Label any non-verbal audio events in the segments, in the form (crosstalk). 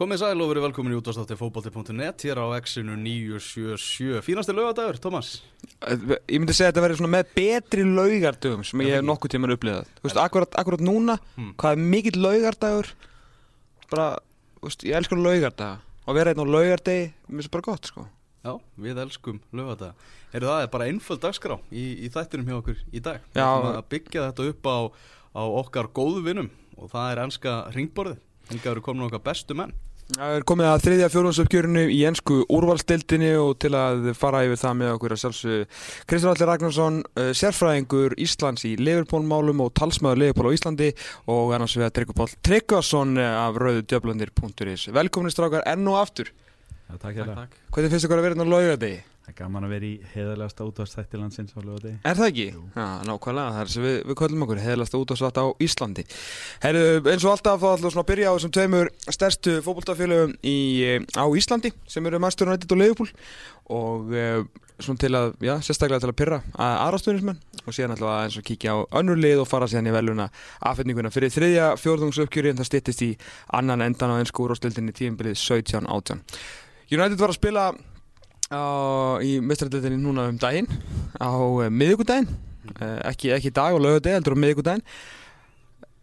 Komið sæl og verið velkomin í útvarstátti fókbalti.net hér á X-inu 977 Fínasti lögadagur, Tómas Ég myndi segja að þetta verður svona með betri laugardögum sem ég hef nokkuð tíman upplifað. Þú veist, akkurat, akkurat núna, Hmm. hvað er mikill laugardagur? Bara, þú veist, ég elskar laugardaga. Og vera einn á laugardegi, mér finnst bara gott, sko. Já, við elskum lögadaga Heyrðu það er bara einföld dagskrá í, í þættinum hjá okkur í dag. Við Já. ætlum að byggja þetta upp á, á okkar góðu vinnum og það er Hingað eru komin okkar bestu menn Það er komið að þriðja fjórðansöpgjörinu í ennsku úrvalstildinni og til að fara yfir það með okkur að sjálfsögðu Kristján Allir Ragnarsson, uh, sérfræðingur Íslands í Leifurpólmálum og talsmaður Leifurpól á Íslandi og annars við að Tryggva Pál Tryggvason uh, af rauðudjöflandir.is Velkomin strákar enn og aftur Já, takk hérna. Hvernig finnst ykkur að vera hérna á laugardegi? Það er gaman að vera í heiðarlegasta útvarstætti landsins á lögadegi. Er það ekki? Já, nákvæmlega, það er sem við, við köllum okkur heðalasta útásvætt á Íslandi. Herru, eins og alltaf þá ætlum við svona að byrja á þessum tveimur stærstu fótboltafélögum í, eh, á Íslandi sem eru Manchester United og Liverpool. Og uh, svona til að, já, sérstaklega til að pyrra að aðrastunismenn og síðan ætlum við að eins og kíkja á önnur lið og fara síðan í veluna afhendinguna fyrir þriðja fjórðungsuppgjöri en það styttist í annan endan á ennsku úrvástildinni tíumbilið 17-18 United var að spila á, í mestradildinni núna um daginn á uh, miðvikudaginn. Uh, ekki, ekki dag og lögadeg, heldur á miðvikudaginn.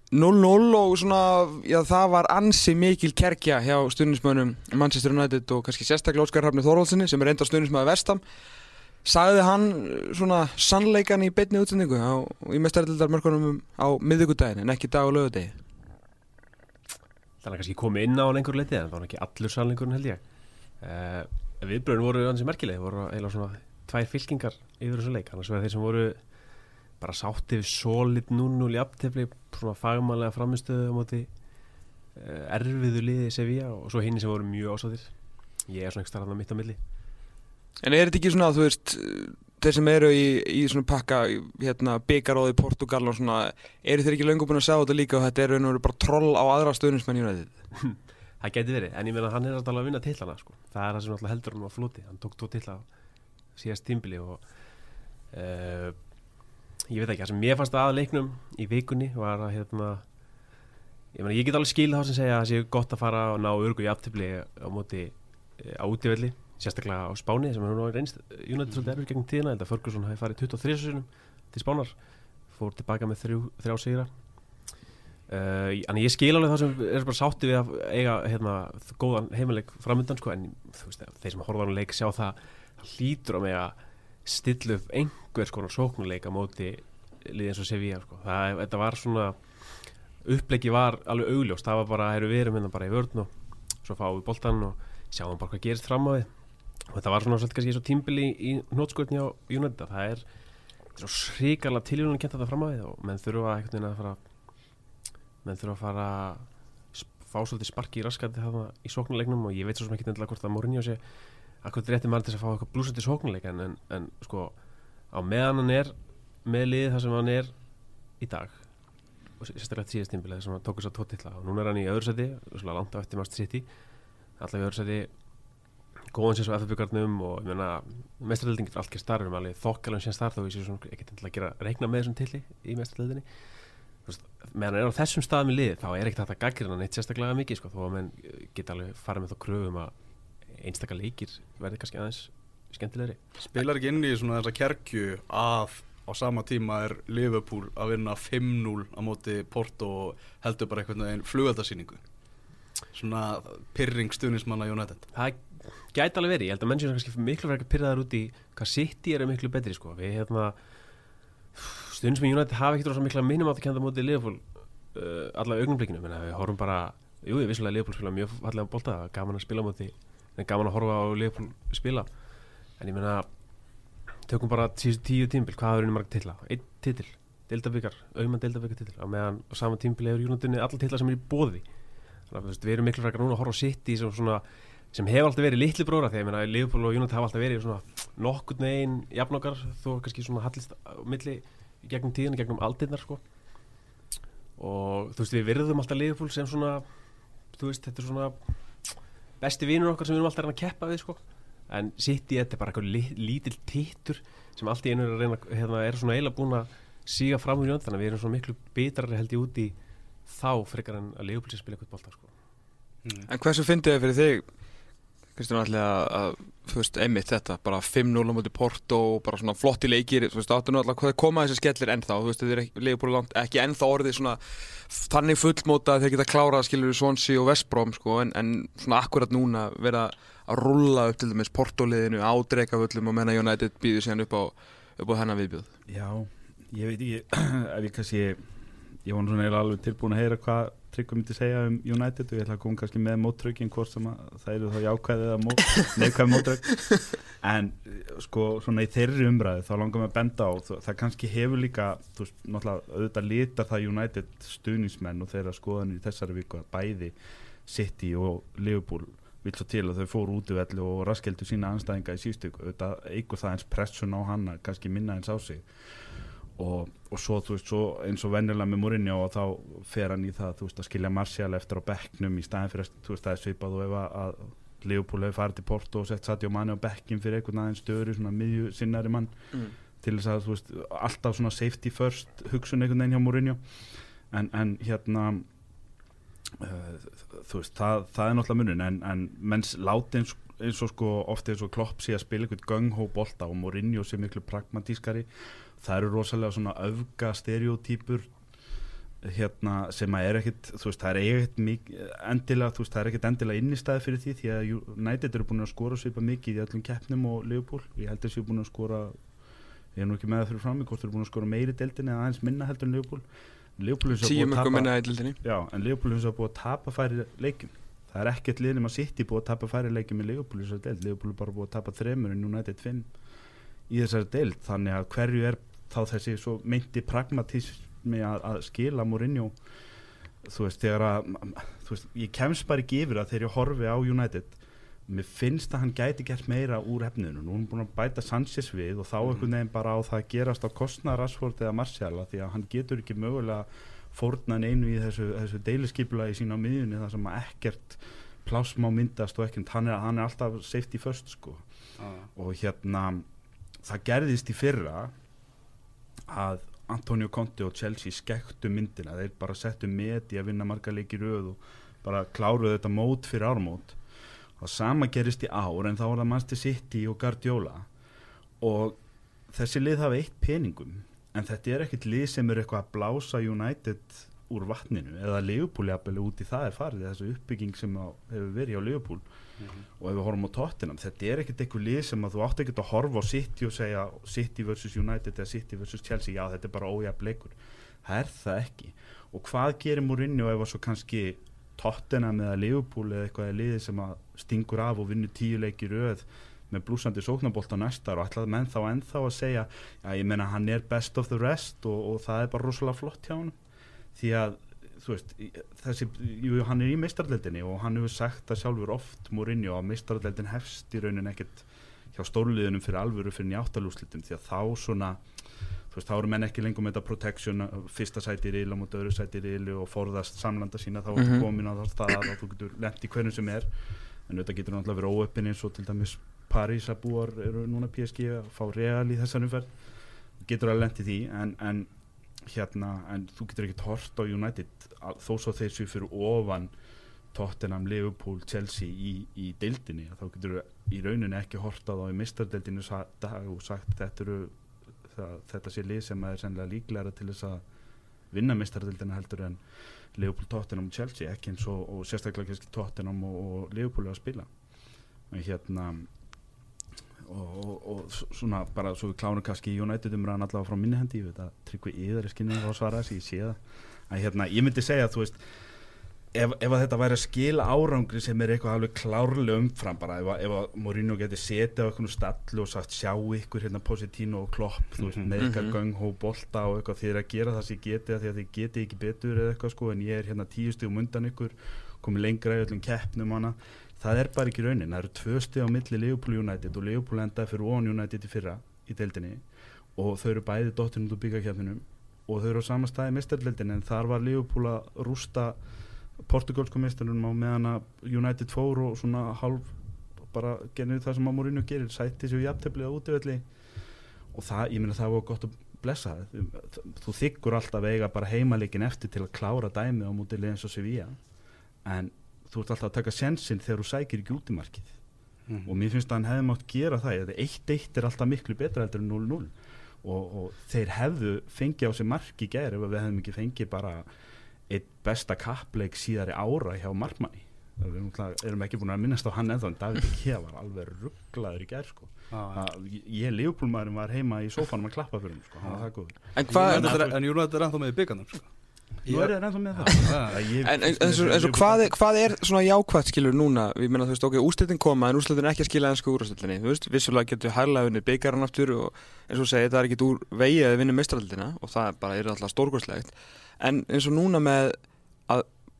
0-0 og svona, já það var ansi mikil kerkja hjá stundismönnum Manchester United og kannski sérstaklega Óskar Hrafni Þorvaldsinni sem er enda stundismöðu Vestam sagði hann uh, svona sannleikan í beinni útsendingu á, í mestradildar mörkunum á miðvikudaginn en ekki dag og lögadegi Þannig að kannski komið inn á einhver leiti en það var ekki allur sannleikurinn held ég. Uh, Viðbröðin voru hansi merkileg voru eiginlega svona tvær fylkingar yfir þessu leik. Annars vegar þeir sem voru bara sáttið solid 0-0 í aftefli svona fagmannlega framistöðu á móti uh, erfiðu liði Sevilla og svo hinn sem voru mjög ásáttir. Ég er svona ekki starfðan mitt á milli. En er þetta ekki svona, þú veist, þeir sem eru í, í svona pakka, hérna, byggaróði Portugal og svona, eru þeir ekki löngu búin að sjá þetta líka og þetta er veru bara troll á aðra stöðnismenn United? (laughs) Það geti verið, en ég meina hann er alltaf að vinna tillana sko. það er það sem alltaf heldur hann á floti. Hann tók tvo tilla síðast tímbili og uh, ég veit ekki, það sem mér fannst að leiknum í vikunni var að hérna ég meina ég get alveg skil þá sem segja að það sé gott að fara og ná örgu í aftifli á móti eh, á útivelli, sérstaklega á Spáni sem er nú reynst United svolítið erfið gegn tíðina, þetta Ferguson hafi farið 23 sinum til Spánar, fór tilbaka með þrjá sigra Uh, en ég skil alveg það sem er bara sátti við að eiga hérna, góðan heimileik framöndan sko, en veist, þeir sem horfa á leik sjá það, það hlýtur á mig að stilla upp einhvers konar sóknuleik á móti liðið eins og Sevilla sko. það, þetta var svona uppleiki var alveg augljóst, það var bara erum við erum hérna bara í vörn og svo fáum við boltan og sjáum bara hvað gerist fram á við og þetta var svona svolítið kannski svo tímbili í, nótskotni á United, það er, er svo sríkarlega tilvíðunum að kenta þetta fram á við og menn þurfa veginn að fara menn þurfa að fara að fá svolítið sparki í raskandi þarna í sóknuleiknum og ég veit svo sem ekki endilega hvort að Mourinho sé akkur rétti mann til þess að fá eitthvað blúsandi sóknuleik en, en, en sko á meðan hann er með liðið þar sem hann er í dag og sérstaklega síðast tímbilið sem hann tók þess að tóttilla og núna er hann í öðru seti, svona langt á eftir Mast City alltaf í öðru seti góðan sér svo FFB-garnum og ég meina mestrarlelding getur allt gerst þar, þokkalum sér þar þó ég sé svona ekkert endilega að gera meðan hann er á þessum staðum í lið þá er ekkert hægt að gaggrina neitt sérstaklega mikið sko, þó að menn geta alveg farið með þá kröfum að einstakar leikir verði kannski aðeins skemmtilegri. Spilar ekki inn í svona þessa kerkju að á sama tíma er Liverpool að vinna 5-0 á móti Porto og heldur bara einhvern veginn flugaldarsýningu Svona pyrring stuðnismanna United. Það gæti alveg verið, ég held að menn séu kannski miklu verið að pyrraðar út í hvað City eru miklu betri sko. við hérna stundum sem United hafa ekkert rosa mikla minnum átt að kenda mótið Liverpool uh, allavega augnumblíkinu, menn við horfum bara jú, ég vissulega Liverpool spila mjög fallega bólta gaman að spila móti, en gaman að horfa á Liverpool spila, en ég meina tökum bara tíu, tíu tímbil hvað er unni marg titla, einn titil Deildabikar, auðmann Deildabikar titil á meðan á sama tímbil hefur United alla titla sem er í bóði þannig að við erum miklu frækar núna að horfa á City sem svona sem hefur alltaf verið litli bróra þegar ég meina Liverpool og United hafa alltaf verið nokkurn veginn jafnokkar þó kannski svona hallist á milli. í gegnum tíðina, gegnum aldirnar sko og þú veist við virðum alltaf Liverpool sem svona þú veist þetta er svona besti vinur okkar sem við erum alltaf að reyna að keppa við sko en City þetta er bara eitthvað li, lítill tittur sem alltaf einu er að reyna hérna, er svona eiginlega búin að síga fram úr jöndan þannig að við erum svona miklu bitrari held í þá frekar en að Liverpool sé spila eitthvað bólta sko Mm. En hversu fyndið þið fyrir þig Kristján allir að, að þú veist, einmitt þetta, bara 5-0 á móti Porto og bara svona flotti leikir, þú veist, áttu alltaf hvað koma þessi skellir ennþá, þú veist, er ekki, Leifbúli langt, ekki ennþá orðið svona þannig fullmóta að þeir geta klárað skilur Swansea og Vestbrom, sko, en, en svona akkurat núna vera að rulla upp til dæmis Porto-liðinu, ádreika völlum og menna United býður síðan upp á, upp á hennar viðbjöð. Já, ég veit ekki (clears throat) ef ég kannski ég nú svona alveg tilbúin að heyra hvað Tryggvi myndi segja um United og ég ætla að koma kannski með mótrökin hvort sem að það eru þá jákvæðið eða mó, (laughs) neikvæð mótrök en sko svona í þeirri umræði þá langar mig að benda á það, kannski hefur líka þú veist, náttúrulega auðvitað litar það United stuðningsmenn og þeirra skoðanir í þessari viku að bæði City og Liverpool vil svo til að þau fóru út í velli og raskeldu sína anstæðinga í síðstöku auðvitað eigur það eins pressun á hana kannski minna eins á sig og, og svo, þú veist, svo eins og venjulega með Mourinho og þá fer hann í það þú veist, að skilja Martial eftir á bekknum í staðin fyrir þú veist, það er svipað og ef að, Leopold hefur farið til Porto og sett Sadio Mane á bekkin fyrir einhvern aðeins störu svona miðju sinnari mann Mm. til þess að, þú veist, alltaf svona safety first hugsun einhvern veginn hjá Mourinho en, en hérna uh, þú veist, það, það er náttúrulega munin en, en menns láti eins, eins og sko ofta eins og Klopp sé að spila einhvern gung-hó bolta og Mourinho sé miklu pragmatískari það eru rosalega svona öfga stereotýpur hérna sem að er ekkit þú veist það er ekkit mikið endilega þú veist það er ekkit endilega innistæði fyrir því því að United eru búin að skora svipa mikið í öllum keppnum og Liverpool. Ég held að þessu búin að skora ég er nú ekki með það fyrir fram hvort þeir eru búin að skora meiri deildin eða aðeins minna heldur en Liverpool. Liverpool er svo Tíu búið að tapa er það er ekkert liðnum að sitt í búið að tapa færi leikjum í Liverpool í þessari deild. Liverpool er bara búið að tapa þremur en United 5 í þessari deild. Þannig að hverju er þá þessi svo meinti pragmatismi að, að skila Mourinho? Þú veist þegar að veist, ég kemst bara ekki yfir að þegar ég horfi á United. Mér finnst að hann gæti gert meira úr efninu. Nú er hann búin að bæta Sanchez við og þá Mhm. einhvern veginn bara á það að gerast á kostnað Rashford eða Martial af því að hann getur ekki mögulega fórnan einu í þessu, þessu deiliskipulagi sína á miðjunni þar sem ekkert pláss má myndast og ekkert hann er, hann er alltaf safety first sko. Ah. og hérna það gerðist í fyrra að Antonio Conte og Chelsea skektu myndina, þeir bara settu met í að vinna marga leiki í röð og bara kláruðu þetta mót fyrir ármót og sama gerist í ár en þá var það Manchester City og Guardiola. Og þessi lið hafa eitt peningum en þetta er ekkert lið sem er eitthvað að blása United úr vatninu eða Liverpool jafnvel út í það er farið þessu uppbygging sem á, hefur verið á Liverpool. Mhm. og ef við horfum á Tottenham þetta er ekkert eitthvað lið sem að þú átt ekkert að horfa á City og segja City vs United eða City vs Chelsea. Já þetta er bara ójafn leikur. Það er það ekki. Og hvað gerir Mourinho ef að svo kannski Tottenham eða Liverpool eða eitthvað er liði sem að stingur af og vinnur tíu leiki röð með blúsandi sóknabolt á næstar og ætlaði menn þá ennþá að segja já ég meina hann er best of the rest og, og það er bara rosalega flott hjá hann því að þú veist, þessi, jú, hann er í meistarleldinni og hann hefur sagt það sjálfur oft Mourinho að meistarleldin hefst í raunin ekkert hjá stórliðunum fyrir alvöru fyrir njáttalúslitum því að þá svona þú veist, þá eru menn ekki lengur með þetta protection fyrsta sæti í riðla mútið öðru sæti í riðlu og forðast samlanda sína þá ertu Mhm. komin á það að þú getur lent í hvernig sem er en þetta getur náttúrulega verið óöppin eins og til dæmis París að búar eru núna PSG að fá real í þessar umferð. Getur að lent í því en, en hérna, en þú getur ekkert hort á United þó svo þeir séu fyrir ofan Tottenham, Liverpool, Chelsea í, í deildinni, þá getur í rauninni ekki hort á þá í mistardeildinni sa- dag og sagt þetta eru það, þetta sé lið sem er sennilega líklega til þess að vinna mistardeildina heldur en Liverpool, Tottenham og Chelsea ekki eins og, og sérstaklega kannski Tottenham og, og Liverpool er að spila. En hérna og, og, og svona bara svo við klárum kannski í United umræðan allavega frá minni hendi, ég veit að tryggvi yðar er skinnið á að svara þessi, ég sé það að hérna, ég myndi segja að þú veist ef, ef að þetta væri að skila árangri sem er eitthvað alveg klárlega umfram bara ef að, ef að Mourinho geti setið á eitthvað stallu og sagt sjá ykkur hérna Positino og Klopp, þú veist, Mhm. með eitthvað Mhm. gönghó bolta og eitthvað þið er að gera það sem ég geti að því að þið geti ekki betur eða eitthvað sko en ég er hérna tíu komið lengra í öllum keppnum hana það er bara ekki raunin, það eru tvö stíð á milli Liverpool United og Liverpool endaði fyrir One United í fyrra í deildinni. Og þau eru bæði dottin út úr byggakefninum og þau eru á sama staði mestardeildin en þar var Liverpool að rústa portugalsku mestarunum á meðan að United fór og svona hálf bara genið það sem að Mourinho gerir sætti sér jafnteflið á útivelli. Og það, ég meina það var gott að blessa. Það þú þykkur alltaf eiga bara heimalikin eftir til að klára dæmið á mútið eins og Sevilla. En þú ert alltaf að taka sensinn þegar þú sækir ekki út í markið Mhm. og mér finnst að hann hefði mátt gera það eða 1-1 er alltaf miklu betra heldur en 0-0 og, og þeir hefðu fengið á sig mark í gær ef við hefðum ekki fengið bara eitt besta kappleik síðari ára hjá markmanni við erum, ekki búin að minnast á hann eða en David Kea var alveg rugglaður í gær sko. Já, að, ég leifbúlmaðurinn var heima í sófanum að klappa fyrir hann sko. hann var það góður En hvað, United er- En United er ennþá með í byggarnum sko. Nú er það ennþá með það. Já. Að ég- En, en, en, svo, en svo hvað, er, hvað er svona jákvæmt skilur núna, ég meina þú veist ok, úrslitin koma en úrslitin er ekki að skila ennsku úrslitinni þú veist, vissulega getur hærlega unnið byggarinn aftur og eins og þú segir, það er ekkit úr vegi að vinna mestraraldina og það er bara er alltaf stórgóðslegt en eins og núna með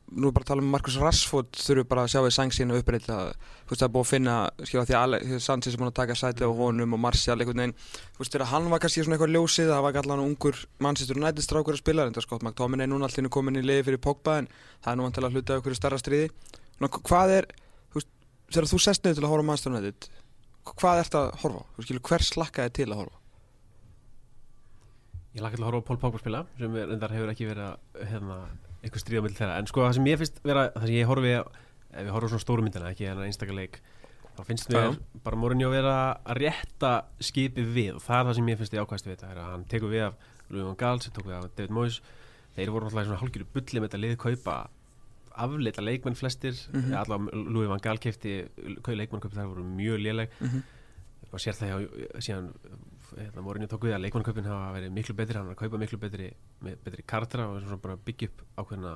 nú bara að tala um Marcus Rashford þurfu bara að sjá við sæng sína uppbreyta þú veist það er búið að finna, skilja því að Sanchez er búin að taka sæti á honum og Martial einhvern veginn, þú veist þegar hann var kannski svona eitthvað ljósið, það var ekki allan ungur Manchester United strákur að spila, en það Scott McTominay er núna allir komin í liði fyrir Pogba en það er nú vantilega hluta af einhverju starra stríði Ná, hvað er, þú veist, þegar þú sest niður til að horfa United hvað að að? Ég lakka til að horfa á Pól Pogba spila sem er, endar hefur ekki verið að hérna, eitthvað stríða mill þeirra en sko það sem ég finnst vera það sem ég horfi ef ég horfi á svona stóru myndina ekki hérna einstakar leik þá finnst mér bara Mourinho vera að rétta skipið við og það er það sem ég finnst ég ákvæmst við þetta er að hann tekur við af Louis van Gaal sem tók við af David Moyes þeir voru alltaf svona hálfgjöru bulli með þetta lið kaupa afleita leikmenn flestir mm. -hmm. allavega Louis van Gaal kefti leikmenn kaupa þar voru mjög léleg Mhm. maður sér það hjá síðan hérna, Mourinho tók við að leikmannkaupin hafa verið miklu betri hann er að kaupa miklu betri, með, betri kartra og svona bara byggja upp ákveðna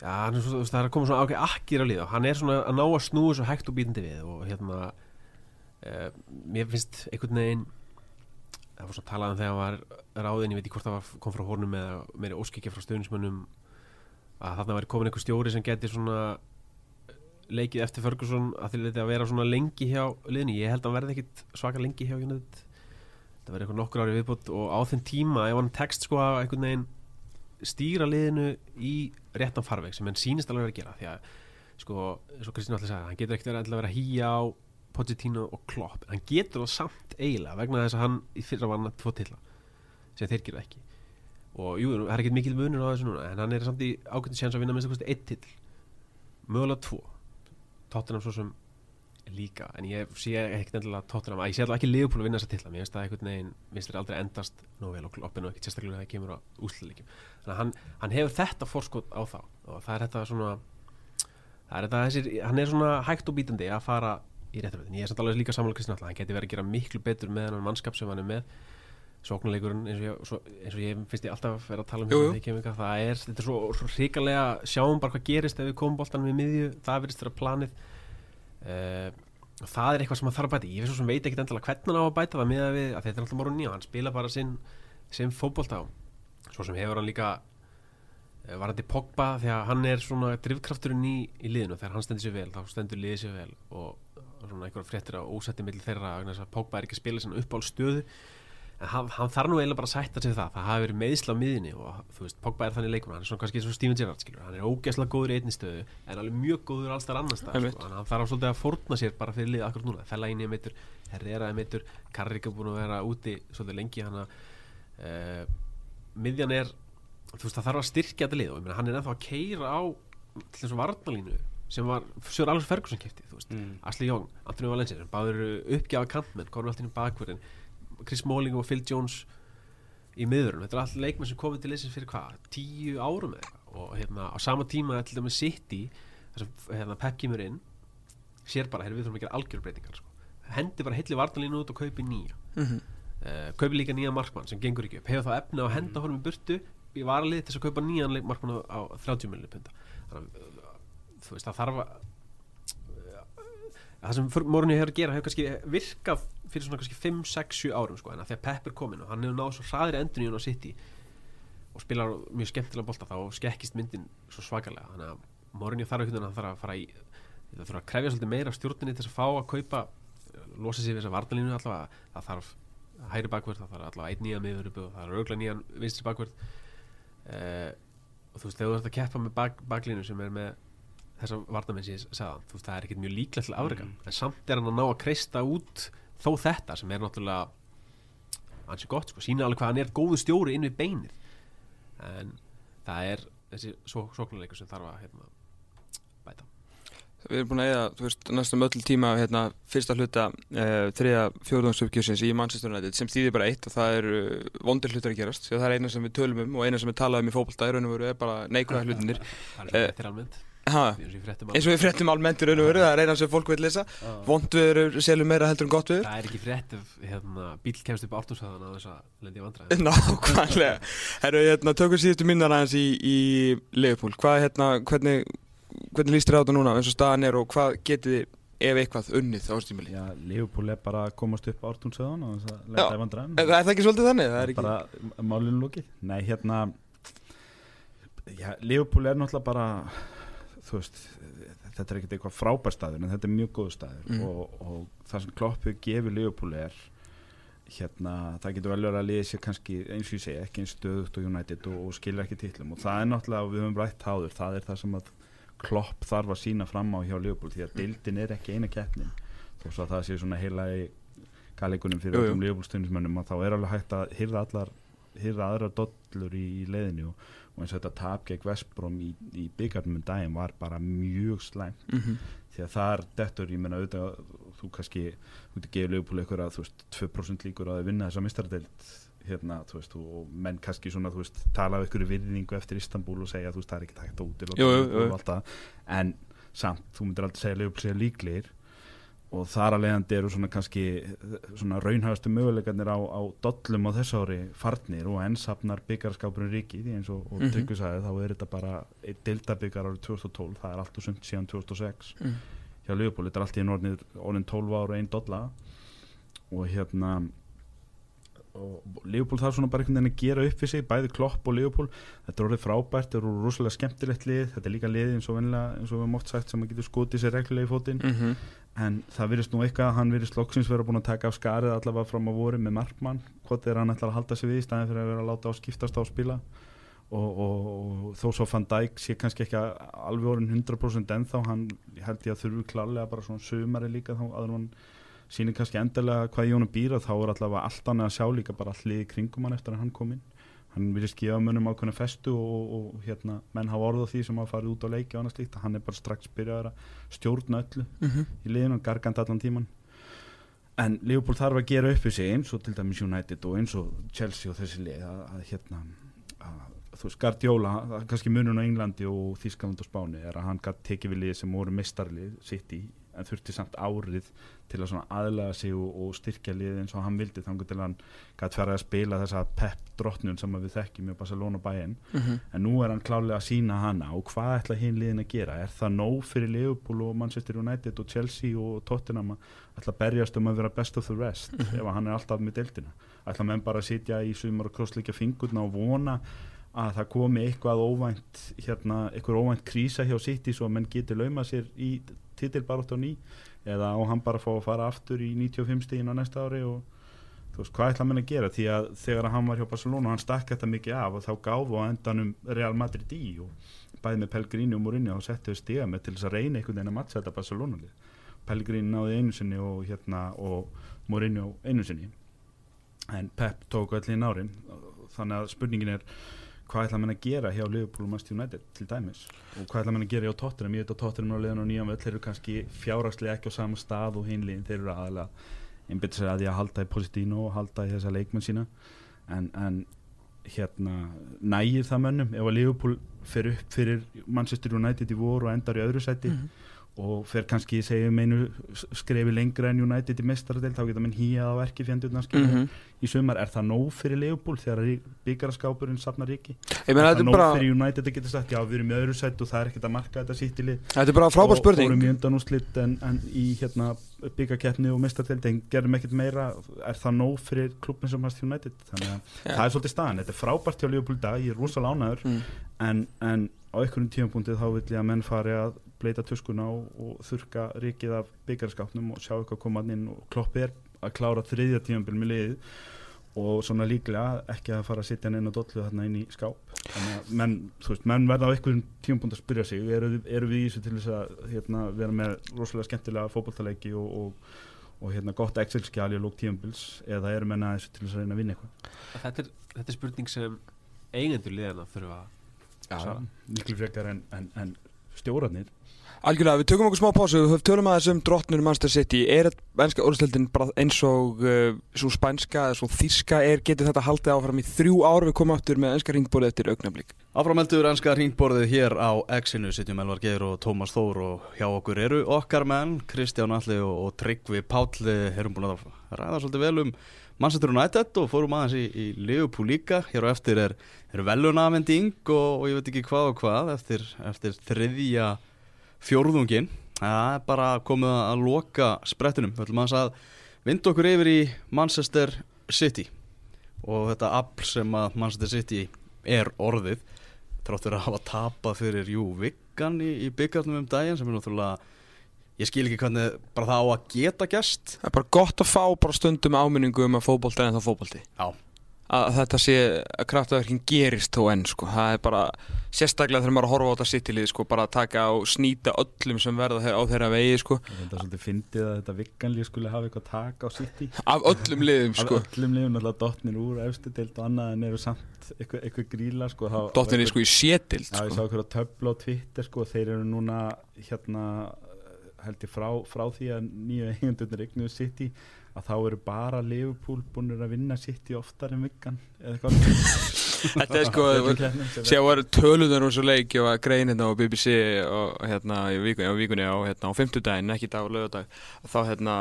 já, er svo, þú veist, það er að koma svona ákveð akkir á lið og hann er svona að ná að snúa svo hægt og bítandi við og hérna uh, mér finnst einhvern veginn það var svona talað um þegar hann var ráðin, ég veit ekki hvort það var, kom frá honum eða meiri óskikja frá stöðnismönnum að þarna væri komin einhver stjóri sem geti svona leikið eftir Ferguson að því að vera svona lengi hjá liðinu, ég held að hann verði ekkit svaka lengi hjá United. Það verði eitthvað nokkur ári viðbútt og á þeim tíma ef hann tekst sko að einhvern veginn stýra liðinu í réttan farveg sem hann sýnist alveg að gera því að sko, eins og Kristín allir sagði hann getur ekkert verið að vera að hýja á Pochettino og Klopp, en hann getur það samt eiginlega vegna þess að hann í fyrra var hann tvo tilla sem þeir gera ekki. Og jú, það er ekkert mikil munur á þessu núna en hann er samt í ágættin séns að vinna minnst að kosti eitt till mögulega tvo Tottenham svo sem líka en ég sé ekkert endilega Tottenham. Að ég sé alltaf ekki Liverpool að vinna þessa tilla mér finnst það einhvern veginn, mér finnst það aldrei endast nóg vel og kloppinu og ekkert sérstaklega þegar það kemur á úsluleikjum þannig að hann, hann hefur þetta fórskot á þá og það er þetta svona það er þetta þessir, hann er svona hægt og bítandi að fara í réttaröðin ég er samt alveg líka samanlega Kristinn Alla, hann geti verið að gera miklu betur með hann mannskap sem hann er með sóknuleikurinn eins eins og ég finnst ég alltaf vera að tala um Jú, jú. hérna þegar hingað, það er, þetta er svo, hrikalega sjáum bara hvað gerist ef við komum boltanum við miðju það verðist vera planið. Uh, það er eitthvað sem maður þarf að bæta ég veist svo sem veit ekkit endilega hvernig hann á að bæta það með að við, að þetta er alltaf morgun nýja hann spila bara sinn, sinn fótbolta. Á svo sem hefur hann líka uh, varandi Pogba að hann er svona drivkrafturinn í, í liðinu. Þegar hann stendur sér vel, þá stendur liðið sér vel og, svona einhverja fréttir á ósetti millir þeirra að Pogba er ekki að spila sinna uppáhald stöðu en hann, hann þarf nú eiginlega bara að sætta sig það það hafi verið meðsla á miðinni og þú veist, Pogba er þannig leikur hann er svona kannski eins og Steven Gerrard skilur hann er ógeðslega góður í einni stöðu en alveg mjög góður alls þar annars stað Einmitt. sko. Hann þarf svolítið að fórna sér bara fyrir liðið akkur núna Fellaini er meittur, Herrera er meittur Karrik er búin að vera úti svolítið lengi hann að uh, miðjan er þú veist það þarf að styrkja þetta lið og ég meina, hann er ennþá að keira á til þess að varnalínu sem var Alveg Ferguson kefti þú veist Mm. Asli Jón, Antonio Valencia sem báður eru uppgjafa kantmenn, komum alltaf inn í bakverðin Chris Smalling og Phil Jones í miðurinn, þetta er allt leikmenn sem komið til leysins fyrir hvað, tíu árum eða og hérna á sama tíma er til dæmis City þar sem hérna, Pep kemur inn sér bara, hérna við þurfum að gera algjörbreytingar sko. hendi bara hilli vartalínu út og kaupi nýja. Mhm. uh, kaupi líka nýja markmann sem gengur ekki upp. Hefur þá efni á að henda honum í burtu í varalið til þess að kaupa nýjan markmann á, á 30 miljonir punta. Þannig að uh, þú veist það þarf að uh, það sem Mórni hefur að gera hefur kannski virkað fyrir svona kannski 5, 6, 7 árum sko, en að því að Pep er komin og hann hefur náð svo hraðir endun í hún á City og spilar mjög skemmtilega bolta þá skekkist myndin svo svakalega. Þannig að Mourinho þarf einhvern veginn að hann þarf að fara í það þarf að krefja svolítið meira stjórninni til að fá að kaupa losa sig við þessa varnalínu allavega. Það þarf hæri bakvörð, það þarf allavega einn nýja miður uppi og það er auðvitað nýjan vinstri bakvörð. Uh, og þú veist, þegar þú ert að keppa með bak, baklínu sem er með þessa varnamenn sem ég sagði, þú veist, það er ekkert mjög líklegt til afrega, Mm. en samt er hann að ná að kreista út þó þetta sem er náttúrulega ansi gott, sko, sína alveg hvað hann er góðu stjóri inn við beinið. En það er þessi sóknuleikur sem þarf að hérna, við erum búin að eða, þú veist, næstum öll tíma hérna, fyrsta hluta uh, þriða fjóðungsuppgjörsins í Manchester United sem þýðir bara eitt og það er uh, vondir hlutar að gerast. Það er eina sem við tölum um og eina sem við talaðum í fókbalta veru er bara neikvæða hlutinir Það er Eh, svona eftir almennt eins og við fréttum almennt. í raun og veru það er eina sem fólk vil lesa. Vond viður selur meira heldur en gott viður Það er ekki frétt ef hérna, bíl kemst upp ártúnshöðan á þess að lendi í vandræði (laughs) Nákvæmlega. Herru, hérna, tökum síðustu minnar aðeins í, í Liverpool Hvað, hérna, hvernig, hvernig líst þér á þetta núna eins og staðan er og hvað getið þið ef eitthvað unnið á stímili Já, Leopold er bara að komast upp ártúnsöðan og þess að í vandræðum. Er það ekki svolítið þannig? Það er ekki bara málinu lókið Nei, hérna já, Leopold er náttúrulega bara veist þetta er ekkert eitthvað frábær staður en þetta er mjög góð staður. Mm. og, og það sem Kloppu gefur Leopold er hérna, það getur vel verið að liða sér kannski eins og ég segi, ekki eins stöðugt og United og, og skilja ekki titlum. Og það er náttúrulega, og við höfum rætt háður, það er það sem að Klopp þarf að sína fram á hjá Leopold því að deildin er ekki eina keppnin. Þó svo að það sé svona heila í galleikunum fyrir öllum Leopold stundismönnum að þá er alveg hægt að hyrða allar hyrða aðra dollur í, í leiðinu og, og eins og þetta tap gegn Vestbrom í, í byggarnum um daginn var bara mjög slæmt Mhm. því að það er dettur, ég menna auðvitað þú kannski, þú getur gefið Leopold eitthvað að þú veist, 2% líkur að vinna þessa mistardeild hérna, þú veist, og menn kannski svona, þú veist, tala af ykkur virðingu eftir Istanbul og segja, þú veist, það er ekki hægt jú. og allt það. en samt, þú myndir aldrei segja Leopold segja líklegir og þar að leiðandi eru svona kannski svona raunhægastu möguleikarnir á, á dollum á þessu ári farnir og ennsafnar byggarskapurinn ríki því eins og, og Mhm. Tryggvi sagði þá er þetta bara dildabyggar árið 2012 það er allt og sumt síðan 2006 Mm. hjá Leopold, þetta er allt í orðnir orðin 12 ára 1 dolla og hérna og Leopold þarf svona bara einhvern veginn að gera upp við sig bæði Klopp og Leopold. Þetta er orðið frábært, þetta er orðið rosalega skemmtilegt lið. Þetta er líka lið eins og vennilega eins og við höfum oft sagt sem að getur skotið sér reglulega í fótinn. Mhm. en það virðist nú eitthvað að hann virðist loksins vera búin að taka af skarið allavega fram á voru með markmann. Hvort er hann ætlar að halda sig við í staðin fyrir að vera að láta á skiptast á að spila? Og, og, og þó svo Van Dijk sé kannski ekki að- alveg orðin 100% ennþá hann ég held ég að þurfi klarlega bara svona sumari líka þá aður hann sýnir kannski endilega hvað í honum býra þá er allavega allt annað að sjá líka bara allt liði kringum hann eftir að hann kom inn hann virðist gefa mönnum ákveðna festu og, og hérna, menn hafa orð á því sem hafa farið út á leiki og annað slíkt að hann er bara strax byrjaður að stjórna öllu Mhm. í liðinu og gargand allan tíman en Leopold þarf að gera upp við sig eins og til dæmis United og eins og Chelsea og þessi lið að, að hérna að, þú veist er kannski munun á Englandi og Þískland og Spáni er að hann tekið við lið sem voru mistarlið sitt í en þurfti samt árið til að aðlaga sig og, og styrkja lið eins og hann vildi þannig til hann gætt ferða að spila þessa pep drottnun sem við þekkjum með Barcelona bæinn Mhm. en nú er hann klálega að sína hana og hvað ætla hinn liðin að gera? Er það nóg fyrir Liverpool og Manchester United og Chelsea og Tottenham að ætla að berjast um að vera best of the rest ef að hann er alltaf með deildina? Ætla menn bara að sitja í sumar og krossleika fingurna og vona að það komi eitthvað óvænt hérna, eitthvað óvænt krísa hjá City svo að menn geti lauma sér í titilbarátt á ný eða á hann bara að fá að fara aftur í 95 stíðin á næsta ári og þú veist, hvað ætla menn að gera? Því að þegar hann var hjá Barcelona hann stakk þetta mikið af og þá gáfu á endanum Real Madrid í og bæði með Pellegrini og Mourinho og settu við stiga með til þess að reyna einhvern veginn að mattsa þetta Barcelona lið. Pellegrini náði einu sinni og hérna og Mourinho einu sinni. En Pep tók í nárin þannig að spurningin er hvað ætla menn að gera hjá Liverpool og Manchester United til dæmis? Og hvað ætla menn að gera hjá Tottenham? Ég veit að Tottenham er á liðan og nýjan völl þeir eru kannski fjárhagslega ekki á sama stað og hinliðin þeir eru aðalega einbytt sér að því að halda í Positino og halda í þessa leikmenn sína. En, en hérna nægir það mönnum ef að Liverpool fer upp fyrir Manchester United í voru og endar í öðru sæti? Mhm. Og fer kannski segjum einu skrefi lengra en United í mestaradel þá geta menn hýjað á verki fjandurna Mhm. í sumar, er það nóg fyrir Leopold þegar byggaraskápurinn safnar meina er það nóg bara fyrir United að geta sagt, já við erum í öðru sætt og það er ekkert að marka þetta sýttili Þetta er bara frábær spurning. fórum í undan úrslit en, en í hérna byggarkeppni og mestardeld en gerum ekkert meira. Er það nóg fyrir klubbin sem hast United? Þannig að Já. það er svolítið staðan, þetta er frábært hjá Leopold í dag, ég er rosalega ánæður Mm. en, en á einhverjum tímapunktið þá vil ég að menn fari að bleita tuskuna og, og þurka rikið af byggarskapnum og sjá eitthvað koma inn. Og kloppi er að klára þriðja tímabil með liðið og svona líklega ekki að fara að sitja inn á dollu þarna inn í skáp. Menn, veist, menn verða á einhverjum tímapunkt að spyrja sig, eru, eru við í þessu til þess að hérna, vera með rosalega skemmtilega fótballtaleiki og, og, og hérna, gott Excel-skjali og lók tímabils eða eru menna þessu til þess að reyna að vinna eitthvað? Þetta er, þetta er spurning sem eigendur liðana þurfa að miklu frekar en, en, en stjórarnir. Algjörlega, við tökum okkur smá pásu, við tölum aðeins um drottnur Manchester City, er ennska úrstöldin bara eins og uh, svo spænska eða svo þíska er, getur þetta haldið áfram í þrjú ár? Við komum áttur með ennska ringborðið eftir augnablík? Áframeldur ennska ringborðið hér á X-inu, sitjum Elvar Geir og Tómas Þór og hjá okkur eru okkar menn, Kristján Alli og, og Tryggvi Pálli, erum búin að ræða svolítið vel um Manchester United og fórum aðeins í, í Liverpool líka, hér og eftir er, er velunafending og, og ég veit ekki hvað og hvað eftir, eftir þriðja fjórðungin það er bara komið að loka sprettunum, við ætlum að vinda okkur yfir í Manchester City og þetta afl sem að Manchester City er orðið tráttur að hafa tapað fyrir jú vikkan í, í byggjarnum um daginn sem er náttúrulega ég skil ekki hvernig bara það á að geta gæst Það er bara gott að fá bara stundum áminningu um að fókbólti er en það fókbólti Já að þetta sé að kraftverkin gerist þó enn sko, það er bara sérstaklega þegar maður er að horfa á þetta sittilið sko, bara að taka og snýta öllum sem verða á þeirra vegi sko. Þetta er svolítið fyndið að þetta vikkanlið skulle hafa eitthvað taka á sitti Af öllum liðum sko Af öllum liðum, alltaf dotnir úr efstu deilt og annað en eru samt eitthvað, eitthvað gríla sko Dotnir er sko í sétild Já, ég sá sko. okkur á töfla á Twitter sko þeir eru núna hérna held ég frá, frá því að nýju eigendunir eignuðu City að þá eru bara Liverpool búin að vinna City oftar en vikkan (laughs) Þetta er sko, séu að vera tölunar úr svo leik og að grein hérna á BBC og hérna í vikunni vikunni á, hérna, á 50 daginn, ekki dag og lögadag þá hérna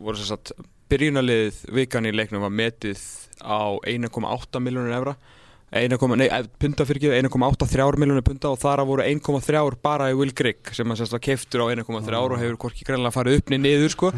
voru þess að byrjunarlið vikan í leiknum var metið á 1,8 miljónur evra 1,8 miljónir punta og þar að voru 1,3 bara í Will Grigg sem að sérst að keftur á 1,3 og hefur hvorki greinlega farið uppni niður sko.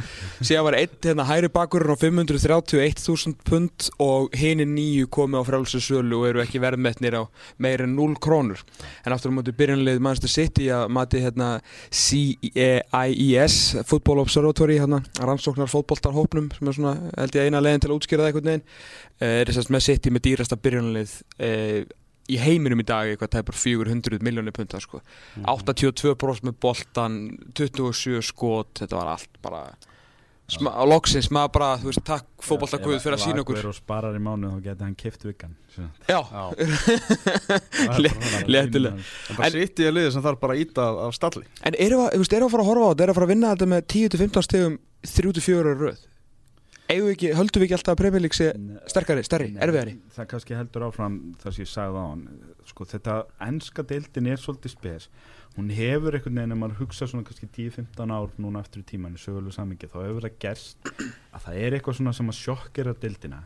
Síðan var einn hérna hæri bakurinn á 531.000 pund og hini nýju komið á frálsum sölu og eru ekki verðmetnir á meir en 0 krónur. En aftur á móti byrjanlegið Manchester City að mati hérna CIES Football Observatory hérna rannsóknar fótboltarhópnum sem er svona held ég eina leginn til að útskýra það einhvern veginn er þess að með City með dýrasta byrjanlegið e, í heiminum í dag eitthvað tæpar 400 miljónir punta sko. mm -hmm. 82% með boltan 27 skot, þetta var allt bara sma, á loksins maður bara, þú veist, takk fókbaltakvöð fyrir að sína okkur. Ef Aguero sparar í mánu þá getur hann keft vikan Já, (laughs) léttilega. En það sitt í að liði sem þarf bara að íta af, stalli. En eru að, að fara að horfa á þetta, eru að fara að vinna þetta með 10-15 stegum 3-4 röð Eigum við ekki, höldum við ekki alltaf að Premier League sé sterkari, stærri, erfiðari? Það kannski heldur áfram það sem ég sagði á hann sko þetta ennska deildin er svolítið spes. Hún hefur einhvern veginn ef maður hugsa svona kannski 10-15 ár núna eftir í tímanu sögulega samingi þá hefur það gerst að það er eitthvað svona sem að sjokkera deildina.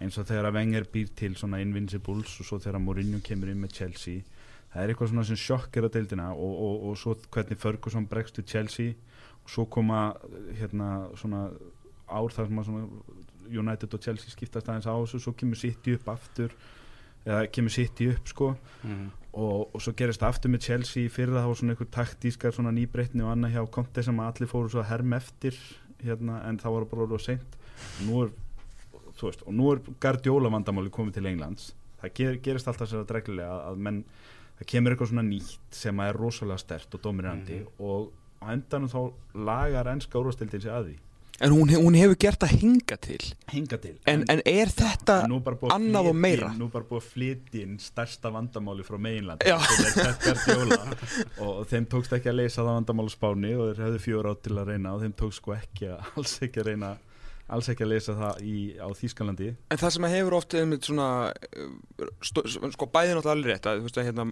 Eins og þegar að Wenger býr til svona Invincibles og svo þegar Mourinho kemur inn með Chelsea. Það er eitthvað svona sem sjokkera deildina og, og, og svo hvernig Ferguson bregst til Chelsea og svo koma hérna svona ár þar sem að United og Chelsea skiptast aðeins á þessu svo kemur City upp aftur eða kemur City upp sko mm. og, og svo gerist aftur með Chelsea fyrir það var svona einhver taktískar svona nýbreytni og annað hjá Conte sem allir fóru svo að herm eftir hérna, en það var bara alveg seint og nú er, veist, og nú er Guardiola vandamáli komið til Englands það ger, gerist alltaf sér að dreglega að, að menn, það kemur eitthvað svona nýtt sem er rosalega stert og dominandi mm. og á endanum þá lagar ennska úrvastildin sig að því En hún, hún hefur gert að hinga til. Hinga til. En, en er þetta annað og meira? Nú bara búið að flytja inn stærsta vandamáli frá meginland (laughs) og þeim tókst ekki að leysa það vandamáli spáni og þeir hefðu fjóra átt til að reyna og þeim tókst sko ekki að alls ekki að reyna alls ekki að leysa það í, á Þýskalandi. En það sem hefur oft einmitt svona stó, sko bæði náttúrulega alveg rétt að, þú veist, hérna,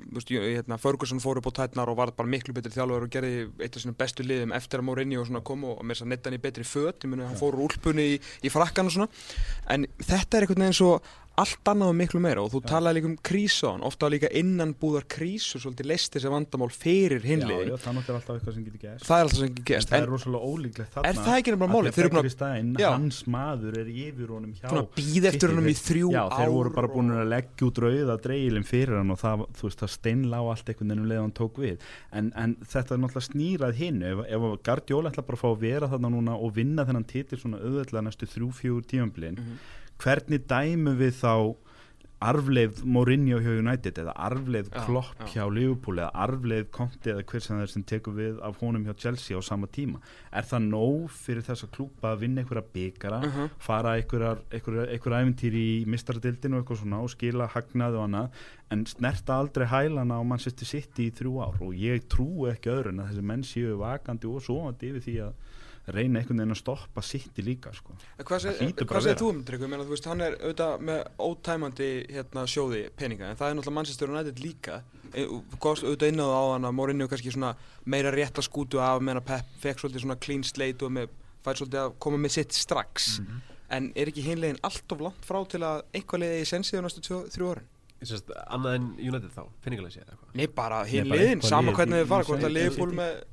hérna Ferguson fór upp á tætnar og var bara miklu betri þjálfur og gerði eitt af svona bestu liðum eftir að Mourinho kom og með þess að netta hann í betri föt. Ég muni að hann fór úr úlpunni í, í frakkan og svona. En þetta er einhvern veginn svo allt annað og miklu meira. Og þú ja. talaði líka um krísón ofta líka innan búðar krísu svolítið leist þessi vandamál fyrir hinliðin Já, já, það er alltaf eitthvað sem getur gæst Það er alltaf sem getur gæst En það er rosalega ólíklegt þarna Er það ekki nefnilega málið? Þeir eru bara Hans maður er yfir honum hjá Svona býð eftir honum í þrjú ár Já, þeir voru bara búin að leggja út rauða dreilin fyrir hann og það, þú veist, það steinlá allt einhvern veginn um leið hann tók við. En, en þetta er náttúrulega snýrað hinn. Ef, ef Guardiola ætla bara að fá að vera þarna núna og vinna þennan titil svona auðvitað næstu þrjú, -hmm. Hvernig dæmu við þá arfleið Mourinho hjá United eða arfleið Klopp já, já. hjá Liverpool eða arfleið Conte eða hver sem það er sem tekur við af honum hjá Chelsea á sama tíma er það nóg fyrir þessa klúpa að vinna einhverja byggara, uh -huh. fara einhverjar æfintýri í mistradildinu og eitthvað svona og skila hagnaði og annað en snerta aldrei hælana á Manchester City í þrjú ár og ég trúi ekki öðru en að þessi menn séu vakandi og sofandi yfir því að reyna einhvern veginn að stoppa City líka sko. En Hvað, segir þú um Tryggvi? Ég meina, þú veist, hann er auðvitað með ótæmandi hérna, sjóði peninga en það er náttúrulega Manchester United líka E, auðvitað inn á það á hann að Mourinho kannski svona meira rétt að skútu af meðan Pep fekk svolítið svona clean slate og með, fær svolítið að koma með sitt strax Mhm. en er ekki hinlegin allt of langt frá til að einhvað liði í sensið á næstu tjó, þrjú? Sest, annað en United þá, séð eða eitthvað Nei, bara eitthvað sama hvernig í- þið fara í hvort að City. liðbúl með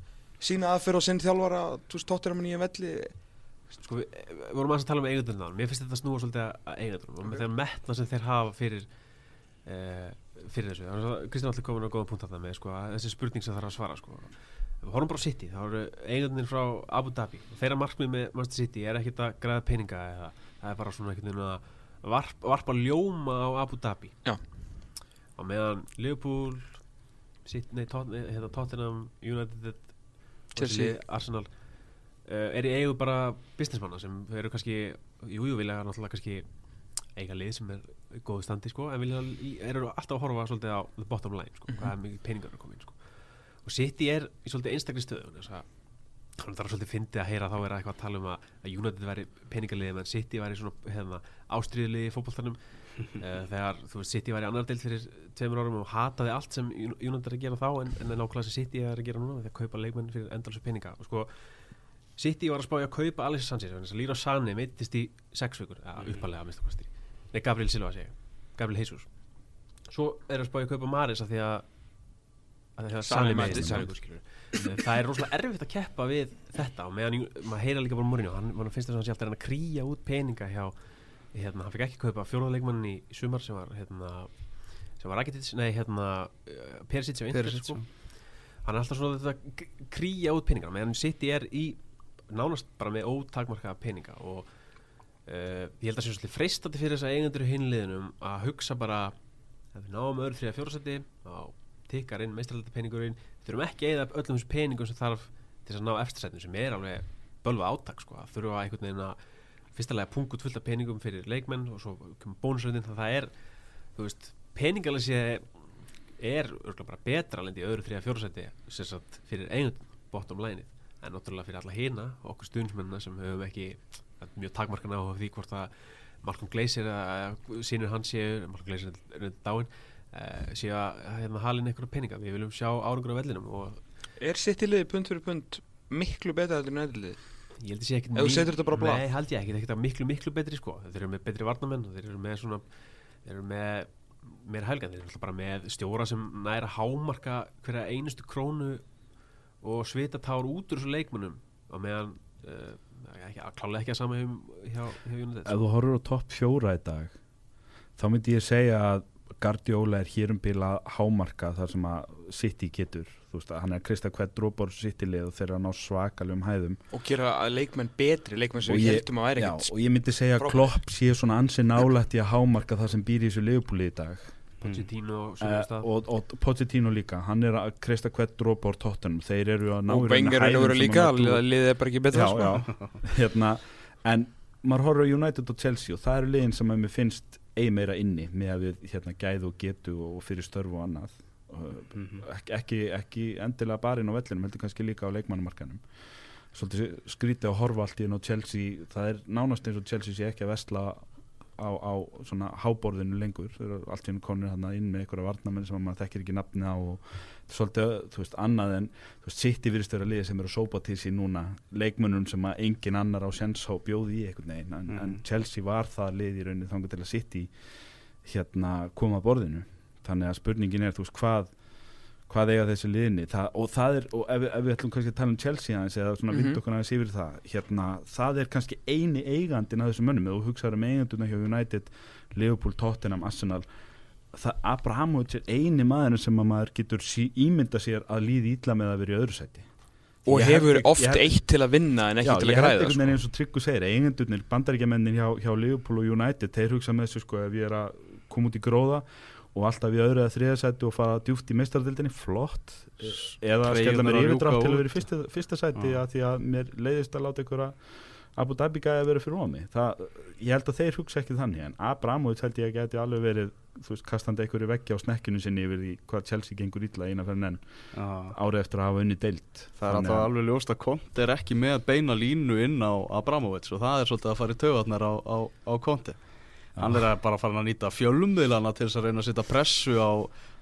sína aðferð og sinn þjálfara, veist, tóttir að með nýja velli. Sko, við, við vorum aðeins að tala um eigendurna Mér finnst þetta snúa svolítið að- að eigendurna og með þegar metna sem þeir hafa fyrir uh, fyrir þessu. Kristján allir komin á góða punkt þarna með sko, þessi spurning sem þarf að svara sko. Við horfum bara á City, þá eru eigendurnir frá Abu Dhabi. Og þeirra markmið með Manchester City er ekkit að græða peninga eða það er bara svona veginn að varp, varpa ljóma á Abu Dhabi. Já. og meðan Liverpool City, nei, hérna, Tottenham United Chelsea. Arsenal uh, er í eigu bara businessmanna sem eru kannski, jújú, jú, vilja náttúrulega kannski eiga lið sem er í góðu standi sko, en vilja, eru alltaf að horfa svolítið á the bottom line, sko, hvað er mikið peningar að koma inn sko. og City er í svolítið einstakri stöðu þess að það er svolítið fyndið að heyra þá vera eitthvað að tala um að, United væri peningaliði en City væri svona hérna, ástriðliði í fótboltanum uh, þegar þú veist City væri annar deild fyrir tveimur árum og hataði allt sem United er að gera þá en, en nákvæmlega sem City er að gera núna þegar kaupa leikmenn fyrir endalsu peninga. Og sko City var að spája að kaupa Alexis Sanchez að Lira Sane meittist í sex vikur ja, uppalega að mista kosti. Nei Gabriel Silva segja, Gabriel Jesus. Svo er að spája að kaupa Maris því að að því að í já. sex vikur skilur það er rosalega erfitt að keppa við þetta og meðan maður heyra líka bara Mourinho hann, finnst þess að hann sé alltaf að að krýja út peninga hjá hérna, hann fikk ekki kaupa fjóraðleikmannin í sumar sem var hérna sem var Rakitic, nei hérna uh, Perisic á Inter sko. hann er alltaf svona þetta að k- krýja út peninga meðan City er í nánast bara með ótakmarkaða peninga og uh, ég held að sé svolítið freistandi fyrir þess að eigendur í hinliðinum að hugsa bara ef við náum öðru þriða fjórasætti þá tikkar inn meistralita peningurinn þurfum ekki að eða öllum þessum peningum sem þarf til þess að ná eftirsætinu sem er alveg bölva átak sko, að þurfa einhvern veginn að fyrstulega punkt fullt af peningum fyrir leikmenn og svo kemur bónusröndin það er, þú veist, peningalega sé er örgulega bara betra alveg í öðru þriða fjórasætti sem sagt fyrir einhvern bottom line en náttúrulega fyrir alla hina okkur stuðnismennina sem höfum ekki mjög takmarkan á því hvort að Malcolm Glazer eða sínur hans séu Malcolm Glazer er er dáinn uh, séu að hérna, halin einhverja peninga við viljum sjá árangur á vellinum Er sitt í liði pund fyrir pund miklu betra heldur en nættilið? Ég held að sé ekkit Ef þú setur þetta bara á blað? nei, held ég ekki, þetta er miklu, miklu betri sko. Þeir eru með betri varnamenn og þeir eru með svona þeir eru með meira helgan, þeir eru alltaf bara með stjóra sem næra hámarka hverja einustu krónu og svita tár út úr þessu leikmennum og meðan uh, ekki, klálega ekki að sama hjá, hjá, hjá United. Ef þú horfur á topp fjóra í dag þá myndi ég segja að Guardiola er hér um bila hámarka þar sem að City getur veist að hann er að kristja hvert drópar City lið og þeir eru að ná svakalegum hæðum. Og gera að leikmenn betri, leikmenn sem við heldum að væri Já, ekkert og ég myndi segja að. Klopp sé svona ansi nálætt í að hámarka það sem býr í þessu liðbúli í dag. Pochettino og uh, og, og Pochettino líka, hann er að kristja hvert drópar tóttunum, þeir eru að ná Og í rauninni Wenger er að vera líka, liðið er bara ekki betra já, sko. já, (laughs) hérna en maður horfður á United og Chelsea og það eru liðin sem að mér finnst eigi meira inni með að við hérna gæðu og getu og fyrir störfu og annað ekki, ekki, ekki endilega bara inn á vellinum heldur kannski líka á leikmannumarkanum svolítið skrítið að horfa allt í enn á Chelsea. Það er nánast eins og Chelsea sé ekki að vestla á, á svona háborðinu lengur. Þeir eru allt í enn konur hann inn með einhverja varnamenn sem maður þekkir ekki nafni á og svolítið, þú veist, annað en þú veist, City virðist vera liðið sem eru að sópa til sín núna. Leikmönnum sem að engin annar á sjens á bjóði í einhvern veginn. En, Mhm. en Chelsea var það lið í rauninni þangar til að City hérna koma borðinu þannig að spurningin er, þú veist, hvað hvað eiga þessi liðni? Það, og það er, og ef, ef við ætlum kannski að tala um Chelsea aðeins eða svona mm Mhm. vind okkur aðeins yfir það hérna, það er kannski eini eigandinn af þessum mönnum, þú hugsaður um eiganduna hjá United, Liverpool, Tottenham, Arsenal það Abrahamovic er eini maður sem að maður getur sí, ímynda sér að líði ítla með að vera í öðru sæti. Og Ég hefur ekki- oft ég held- eitt til að vinna en ekki Já, til ég að græða einhvern veginn eins og Tryggur segir eigendurnir, bandaríkjamennin hjá, hjá Liverpool og United, þeir hugsa með þessu sko ef ég er að koma út í gróða og alltaf í öðru eða þriða sæti og fara djúft í meistardildinni, flott. Eða skella mér yfirdrátt til að vera í fyrsta, fyrsta sæti að því að mér leiðist að láta ykkur að Abu Dhabi gæði að vera fyrir ómi ég held að þeir hugsa ekki þannig en Abramovic held ég að geti alveg verið þú veist, kastandi einhverju veggja á snekkinu sinni yfir því hvað Chelsea gengur illa eina fyrir enn árið eftir að hafa unni deilt Það er alltaf alveg ljóst að Conte er ekki með beina línu inn á Abramovic og það er svolítið að fara í taugatnar á, á, á Conte. Hann er bara fara að nýta fjölummiðlana til þess að reyna að setja pressu á,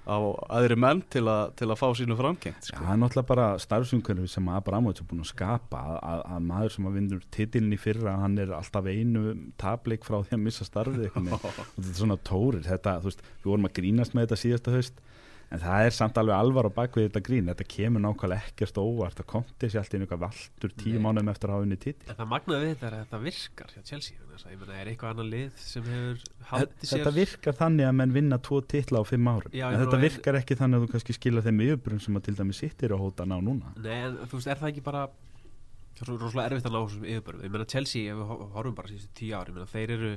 á aðri menn til, a, til að fá sínu framkengt. Sko. það er náttúrulega bara starfsumkörfi sem Abramovic er búin að skapa að, að, að maður sem að vindur titilin í fyrra hann er alltaf einu tablik frá því að missa starfið (laughs) þetta er svona tórir, þetta, þú veist, við vorum að grínast með þetta síðasta haust en það er samt alveg alvar á bakvið þetta grín. Þetta kemur nákvæmlega ekkert óvart. Að konti sér alltaf einhver valtur tíu Nei. mánuðum eftir að hafa unni titil. En það magnaði við þetta er að þetta virkar hjá Chelsea þess að Ég meina, er eitthvað annan lið sem hefur haldið sér? Þetta virkar þannig að menn vinna tvo titla á fimm árum. Já, en ég þetta meina, virkar ekki þannig að þú kannski skila þeim yfirbrum sem að til dæmi sittir að hóta ná núna. Nei, en þú veist, er það ekki bara það er rosalega erfitt að ná þessum yfirbörðum Ég meina, Chelsea, ef við hor- horfum bara síðustu tíu ári meina, þeir eru,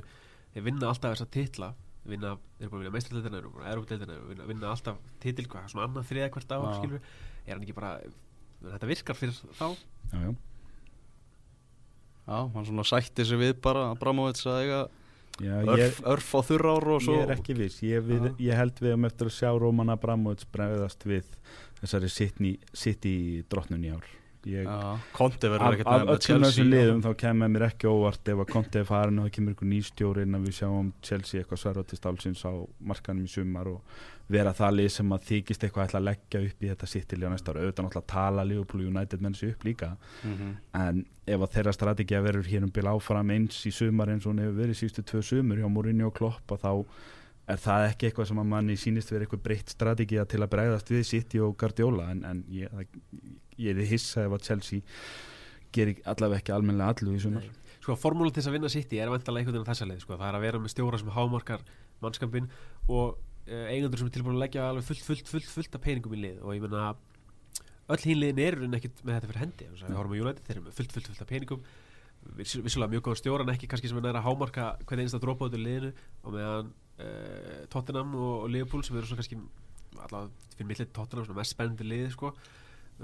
þeir vinna alltaf þessa titla vinna, þeir eru búin að vinna meistardeildina þeir eru búin að Európa-deildina, vinna, vinna alltaf titil hvað, svona annað þriða hvert ár, Já. skilur er hann ekki bara, þetta virkar fyrir þá? Já, já. Já, hann svona sætti sig við bara Abramovic að eiga Já, örf, ég, örf á þurra ár og svo ég er ekki viss. Ég, við, ég held við um eftir að sjá Róman Abramovic bregðast við þessari sitt í drottnun í ár Conte verður af, ekkert af með með öllum þessum Chelsea liðum þá kemur mér ekki óvart ef að Conte er farin og það kemur ykkur nýstjóri en að við sjáum Chelsea eitthvað sverfa til stálsins á markanum í sumar og vera það lið sem að þykist eitthvað ætla að leggja upp í þetta sitt í liða næsta ára auðvitað náttúrulega tala Liverpool United menn sér upp líka. Mhm. en ef að þeirra strategið verður hér um bil áfram eins í sumar eins og hún hefur verið síðustu tvö sumur hjá Mourinho og Klopp og þá er það ekki eitthvað sem að manni sýnist verið eitthvað breytt strategið til að bregðast við City og Guardiola. En, en ég, það, ég er hissa ef að Chelsea gerir allavega ekki almennilega allu í sumar. Sko, formúlan til þess að vinna City er vantalega einhvern veginn á þessa leið sko. það er að vera með stjóra sem hámarkar mannskapin og uh, eigendur sem er tilbúin að leggja alveg fullt, fullt, fullt, fullt af peningum í lið og ég meina öll hín liðin eru ekkert með þetta fyrir hendi að við horfum á United, þeir eru með fullt, fullt, fullt af peningum Viss, vissulega mjög góðan stjóra en ekki kannski sem er að hámarka hvernig einsta drópa út í liðinu og meðan uh, Tottenham og, og Liverpool sem eru svona kannski allavega fyrir millið Tottenham svona mest spennandi liði sko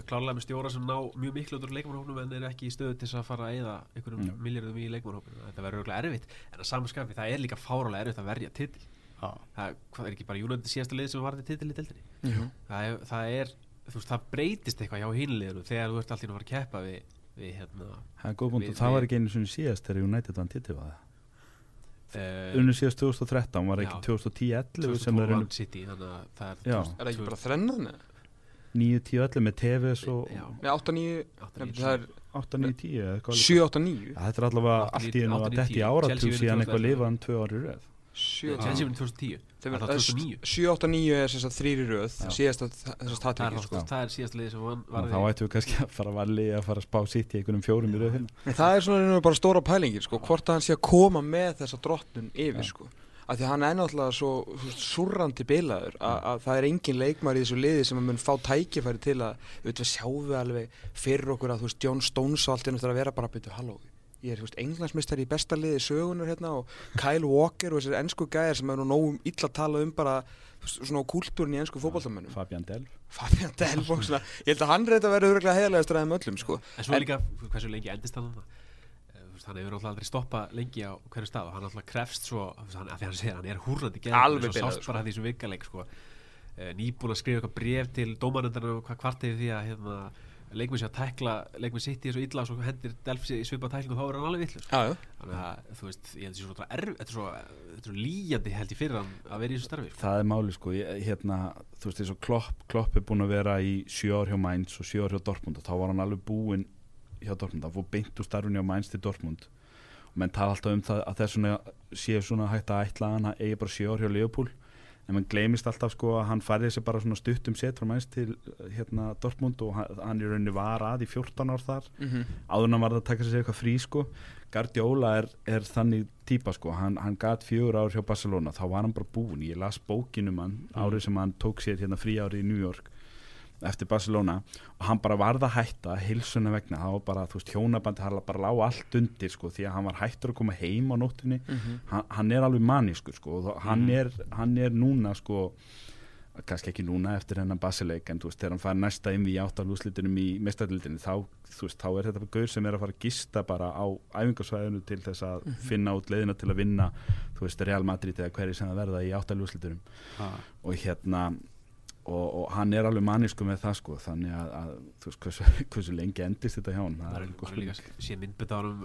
klárlega með stjóra sem ná mjög miklu út úr leikmannhópnum en eru ekki í stöðu til að fara að eða einhverjum Já. miljardum í leikmannhópnum þetta verður örgulega erfitt en að samanskapi það er líka fárálega erfitt að verja titil Já. það hvað er ekki bara United síðasta lið sem varði titil í deildinni Jú. það er, það er þú veist, það breytist eitthvað hjá hinliðinu þegar þú ert alltaf að fara að keppa við, við hérna það er góð punkt Við- og það var ekki einu svona síðast þegar United vann titil var það unnu síðast 2013 var ekki Já. 2010-11 sem 2012 þeir unnu vann City þannig að það er Já. 2000 Er það ekki bara þrennan? 9-10-11 með TVS og Já. Nei, 8, 9, 8, það er 8-9-10 eða eitthvað 7, 8, 9 Já, Þetta er allavega 8, allt í einu að 8, detti í 10. áratug síðan eitthvað 2011. lifaðan tvö ári röð. 7, Chelsea vinn 2010 Þeir var verða- það 2009 7, 8, 9 er sem sagt þrýri röð. Síðast að þessast það er, það, sko. það er síðasta lið sem vann Þá ættum við kannski að fara að valli að fara að spá sitt í einhvernum fjórum í röð hérna. En það er svona og bara stóra pælingir sko, hvort að hann sé að koma með þessa drottnun yfir sko. Af því að hann er náttúrulega svo súrrandi bilaður að, að það er engin leikmar í þessu liði sem að mun fá tækifæri til að auðvitað sjáum við alveg fyrir okkur að þú veist John Stones og allt innast að vera bara að byrja halló ég er þú veist englandsmistari í besta liði sögunar hérna og Kyle Walker og þessir ennsku gæðir sem er nú nógum illa að tala um bara svona á kúltúrin í ennsku fótballtamönnum Fabian Delf Fabian svona, ég held að hann reyndi að vera öruglega heiðarlegastur aðeim öllum sko. En svo líka, hversu lengi? Eh, þú veist, Hann hefur náttúrulega aldrei stoppað lengi á hverju stað og hann náttúrulega krefst svo, hann, að því hann segir hann er húrandi Alveg svo bilaður, sást bara því sem vikaleik sko. Eh, nýbúin að skrifa eitthvað bref til dómaröndarinn og hvað kvart yfir því að hérna, leikmið sé að tækla leikmið sitt í þessu illa og svo hendir Delf sér í svipað tækling og þá er hann alveg villur Já, já þannig að þú veist, ég held svo erf þetta er svo, þetta er svo líjandi held ég fyrir hann að vera í þessu starfi sko. Það er máli sko, ég, hérna, þú veist og Klopp, Klopp er búin að vera í sjö ár hjá Mainz og sjö ár hjá Dortmund og þá var hann alveg búinn hjá Dortmund, hann fór beint úr starfinu hjá Mainz til Dortmund. Og menn tala alltaf um það að þessuna sé svona hægt að ætla að hann eigi bara sjö ár hjá Leopold en mann gleymist alltaf sko að hann færði sér bara svona stutt um set frá Mainz til hérna Dortmund og hann, í rauninni var að í 14 ár þar. Mm áður en hann var að taka sér eitthvað frí sko. Guardiola er, er þannig típa sko, hann, hann gat fjögur ár hjá Barcelona, þá var hann bara búinn. Ég las bókinum hann, árið sem hann tók sér hérna frí árið í New York eftir Barcelona og hann bara varð að hætta hilsuna vegna, það var bara, þú veist, hjónabandi hann bara lág allt undir sko, því að hann var hættur að koma heim á nóttunni Mhm. hann, hann er alveg manískur sko, og hann, Mhm. er, hann er núna sko kannski ekki núna eftir hennan basileik en þú veist, þegar hann fær næsta inn í áttalúslitunum í mestadildinni þá, þú veist, þá er þetta gaur sem er að fara að gista bara á æfingarsvæðinu til þess að finna út leiðina til að vinna þú veist, Real Madrid eða hverju sem það verða í áttalúslitunum Ah. og hérna og, og hann er alveg mannisku með það sko þannig að, að þú veist, hversu, (laughs) hversu lengi endist þetta hjá hann það er bara líka á hann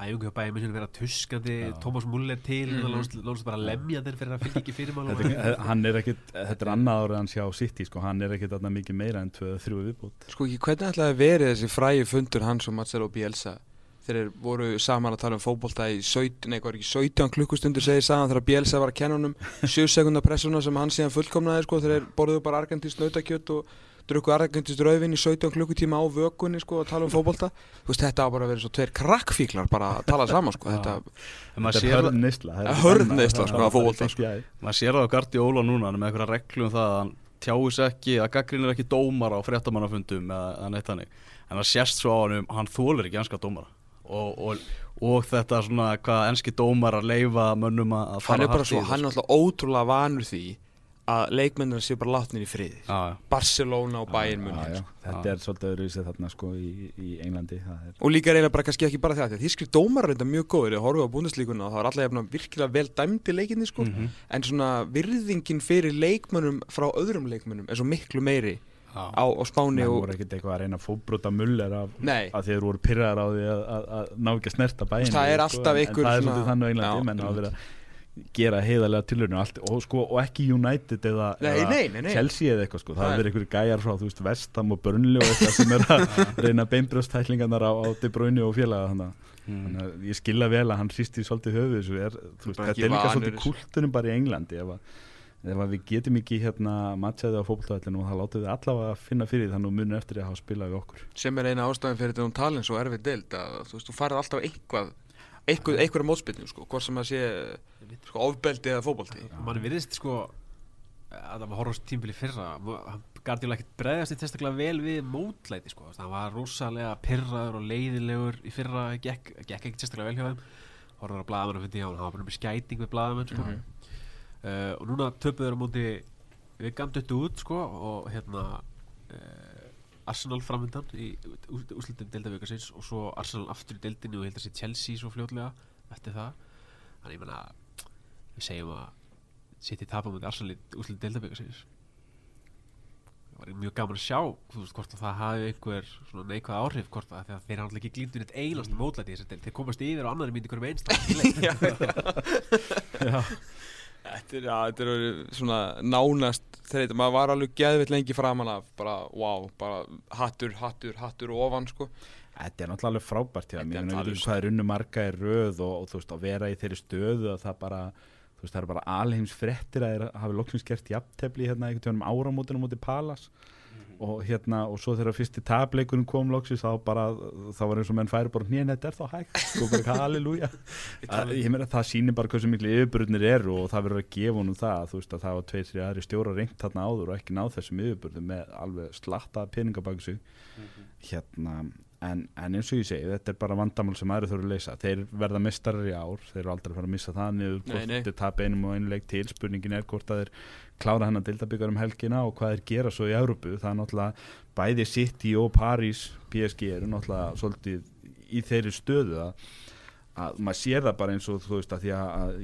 æfingu hjá bæði minn vera tuskandi Já. Thomas Muller til mm -hmm. lónast bara að lemja þeir fyrir að fylgja ekki fyrir mál þetta, er- hann er ekkit, þetta er annað árið hans hjá City sko, hann er ekkit þarna mikið meira en 2-3 viðbútt Sko ekki, hvernig ætlaði að verið þessi frægi fundur hans og Marcelo Bielsa þeir voru saman að tala um fótbolta í 17, nei, hvað er ekki, 17 klukkustundur segir sagan þegar Bielsa var að kenna honum. (laughs) 7 sekundar pressuna sem hann síðan fullkomnaði sko, þeir borðuðu bara argentist nautakjöt og drukku argentist rauðvin í 17 klukkutíma á vökunni sko að tala um fótbolta. Þú veist þetta á bara að vera svo tveir krakkfíklar bara að tala saman sko þetta, þetta er neysla, sko, Það- af fótbolta, það er fínt, já, maður sér það á Guardiola núna hann er með eitthvað reglu um það að hann tjáir sig ekki, að gaggrínir ekki dómar á fréttamannafundum eða, neitt hannig en það sést svo á hann um, hann þólir ekki enska dómara og, og, og þetta svona hvað enski dómar að leifa mönnum að að hann er bara hart í svo, þetta, hann er alltaf ótrúlega vanur því að leikmennir séu bara látnir í friði Já, já. Barcelona og Bayern Já, Munich já, sko. þetta Já. er svolítið öðruvísið þarna sko í, í Englandi það er og líka reyna bara kannski ekki bara það því þýskri dómar reynda mjög góður ég horfum á búndislíkuna og það var alltaf jafna virkilega vel dæmdi leikinni sko Mhm. en svona virðingin fyrir leikmönnum frá öðrum leikmönnum er svo miklu meiri. Á, á Spáni og voru ekkert eitthvað að reyna að fóbrota muller af, að þeir voru pyrraðar á því að, að, að ná ekki að snerta bæinn Það er alltaf en, einhver en það er svona- svolítið þannig á Englandi Já, menn hafa einmitt. verið að gera heiðarlega tilhörinu og, allt- og, sko, og ekki United eða, Nei, eða nei, nei, nei. Chelsea eða eitthvað sko. það Það hafa verið einhverju gæjar frá veist, Vestam og Burnley og eitthvað sem er að (laughs) reyna beinbrjóstæklingarnar á, á De Bruyne og félaga þannig Mm. Þannig að ég skilja vel að hann sýst í svolítið höfuð er, þetta er líka svolítið kultunum bara í Englandi ef að, ef að við getum ekki hérna matchaði á fókbaltavellinu og það látum við allavega að finna fyrir því þannig að munum eftir að hafa spilað við okkur. Sem er eina ástæðin fyrir þetta um talin svo erfið deild að þú veist, þú farið alltaf eitthvað eitthvað, eitthvað mótspilnu sko, hvort sem að sé sko, ofbeldi eða fótbolti. Mann virðist sko að það var horfast tímbili fyrra hann Guardiola ekkert bregðast í testaklega vel við mótlæti sko, hann var rosalega pirraður og leiðilegur í fyrra gekk, gekk uh, og núna töpuður á móti við gamdöttu út sko og hérna uh, Arsenal framöndan í úslitum deildavíkarsins og svo Arsenal aftur í deildinu og ég held að sé Chelsea svo fljótlega eftir það. Þannig ég menna við segjum að City tapa mútið Arsenal í úslitum deildavíkarsins það var mjög gaman að sjá þú veist hvort að það hafi einhver svona neikvæð áhrif hvort að, að þeir hann ekki glýmdu neitt einast mótlæti í þessar deild. Þeir komast yfir á annari myndi hverjum einst (laughs) (laughs) Þetta er, já, þetta er svona nánast þreyt, maður var alveg geðvitt lengi framan af, bara, wow, bara hattur, hattur, hattur og ofan, sko. Þetta er náttúrulega frábært hjá er Ég veitum hvað er unnu marga í röð og, og þú veist, að vera í þeirri stöðu að það bara, þú veist, það er bara alheims frettir að þeir hafi loksins gert jafntefli hérna einhvern tjónum áramótinu mútið Palas og hérna, og svo þegar fyrsti tableikunum kom loksins, þá bara þá var eins og menn færi bara, nýjan, þetta er þá hægt. Sko bara, (laughs) halleluja. Að- ég meina, það sýnir bara hversu miklu yfirburðnir eru og það verður að gefa honum það, þú veist, að það var tveir, þrjá aðri stjóra reynt þarna áður og ekki náð þessum yfirburðum með alveg slatta peninga bak sig. Hérna en, en eins og ég segi, þetta er bara vandamál sem aðri þurfa að leysa, þeir verða mistarar í ár þeir eru aldrei að fara að missa það niður Nei, nei. til er hvort að klára dildabyggar um helgina og hvað þeir gera svo í Európu, það er náttúrulega bæði City og Paris PSG eru náttúrulega svolítið í þeirri stöðu að að maður sér það bara eins og þú veist að því að, að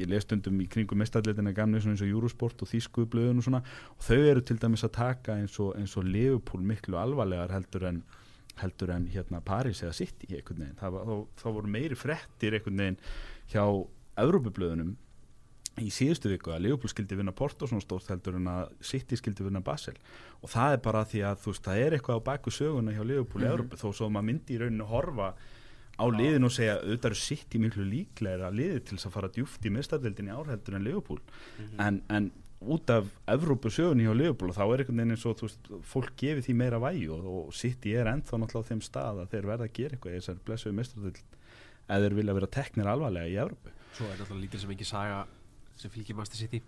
ég- les stundum í kringum mestarleitina gamni eins og Eurosport og Þísku blöðun og svona og þau eru til dæmis að taka eins og, og Liverpool miklu alvarlegar heldur en heldur en hérna Paris eða City einhvern veginn, þá, voru meiri frettir einhvern veginn hjá Evrópublöðunum í síðustu viku að Liverpool skildi vinna Porto svona stórt heldur en að City skildi vinna Basel. Og það er bara því að þú veist það er eitthvað á baku söguna hjá Liverpool í Mhm. Evrópu þó svo maður myndi í rauninu horfa á liðin og segja auðvitað eru City miklu líklega liðið til að fara djúft í mistadeldin í árheldur en Liverpool. En, en út af Evrópu sögunni hjá Liverpool þá er einhvern veginn eins og þú veist, fólk gefi því meira vægi og, og City er ennþá náttúrulega á þeim stað að þeir verða að gera eitthvað í þessar blessuðu mistadeld eða þeir vilja vera teknir alvarlega í Evrópu. Svo er náttúrulega lítil sem ekki saga sem fylgir Master City.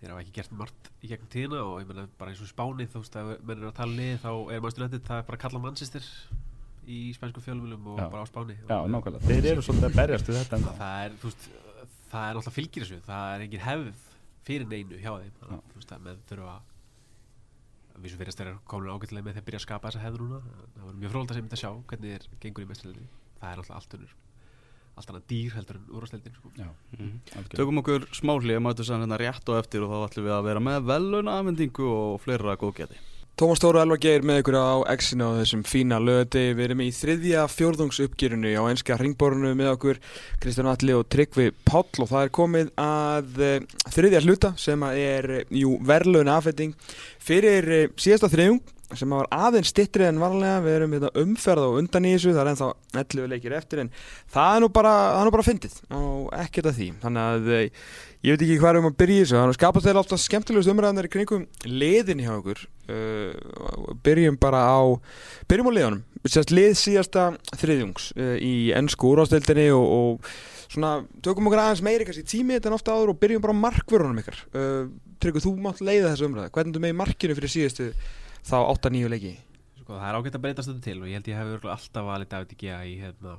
Þeir hafa ekki gert margt í gegnum tíðina og ég meina bara eins og í Spáni þú veist að menn er að tala lið þá er Master United það er bara að kalla Manchester í spænsku fjölumilum og Já. bara á Spáni. Já, nákvæmlega, þeir eru svolítið að berjast við þetta það, það er, þú veist, það er náttúrulega fylgir þessu. Það er engin hefð fyrir neinu hjá þeim. Þannig að þú veist að með þurfa að vísu fyrir að þeirra komin ágætlega með þeir byrja að skapa þessa hefður núna. Það var mjög frólægt að sem þetta sjá hvernig þeir gengur í mesturleginni það er náttúrulega allt unnur allt annað dýr heldur en úrvarsleildin sko. Já, Mhm. algjörlega. Tökum okkur smáli að mætu sann hérna rétt og eftir og þá ætlum við að vera með veluna afmyndingu og fleira góðgæti. Tómas Tóru Elva Geir með ykkur á X-inu á þessum fína lögati. Við erum í þriðja fjórðungsuppgjörinu á einska ringborinu með okkur Kristján Alli og Tryggvi Páll og það er komið að uh, þriðja hluta sem er, eh, jú, verðlun afhetting fyrir uh, síðasta þriðjung sem var aðeins stittri en varlega við erum hérna umferð og undan í þessu það er ennþá 11 leikir eftir en það er nú bara, er nú bara fyndið og ekkert að því. Þannig að eh, ég veit ekki hvað er um að byrja þessu. Þannig að skapast þeir alltaf skemmtilegust umræðanar í kringum liðin hjá okkur. Uh, byrjum bara á byrjum á liðunum. Sérst, lið síðasta þriðjungs uh, í ennsku úrásdeildinni og, og svona tökum okkur aðeins meiri kannski tími þetta en ofta áður og byrjum bara á markvörunum ykkar. Uh, Tryggur, þú mátt leiða þessu umræða hvernig þú með í markinu fyrir síðustu þá 8-9 leiki. Sko, það er ágætt að breyta stöðu til og ég held ég hef alltaf valið David Gea í, hérna,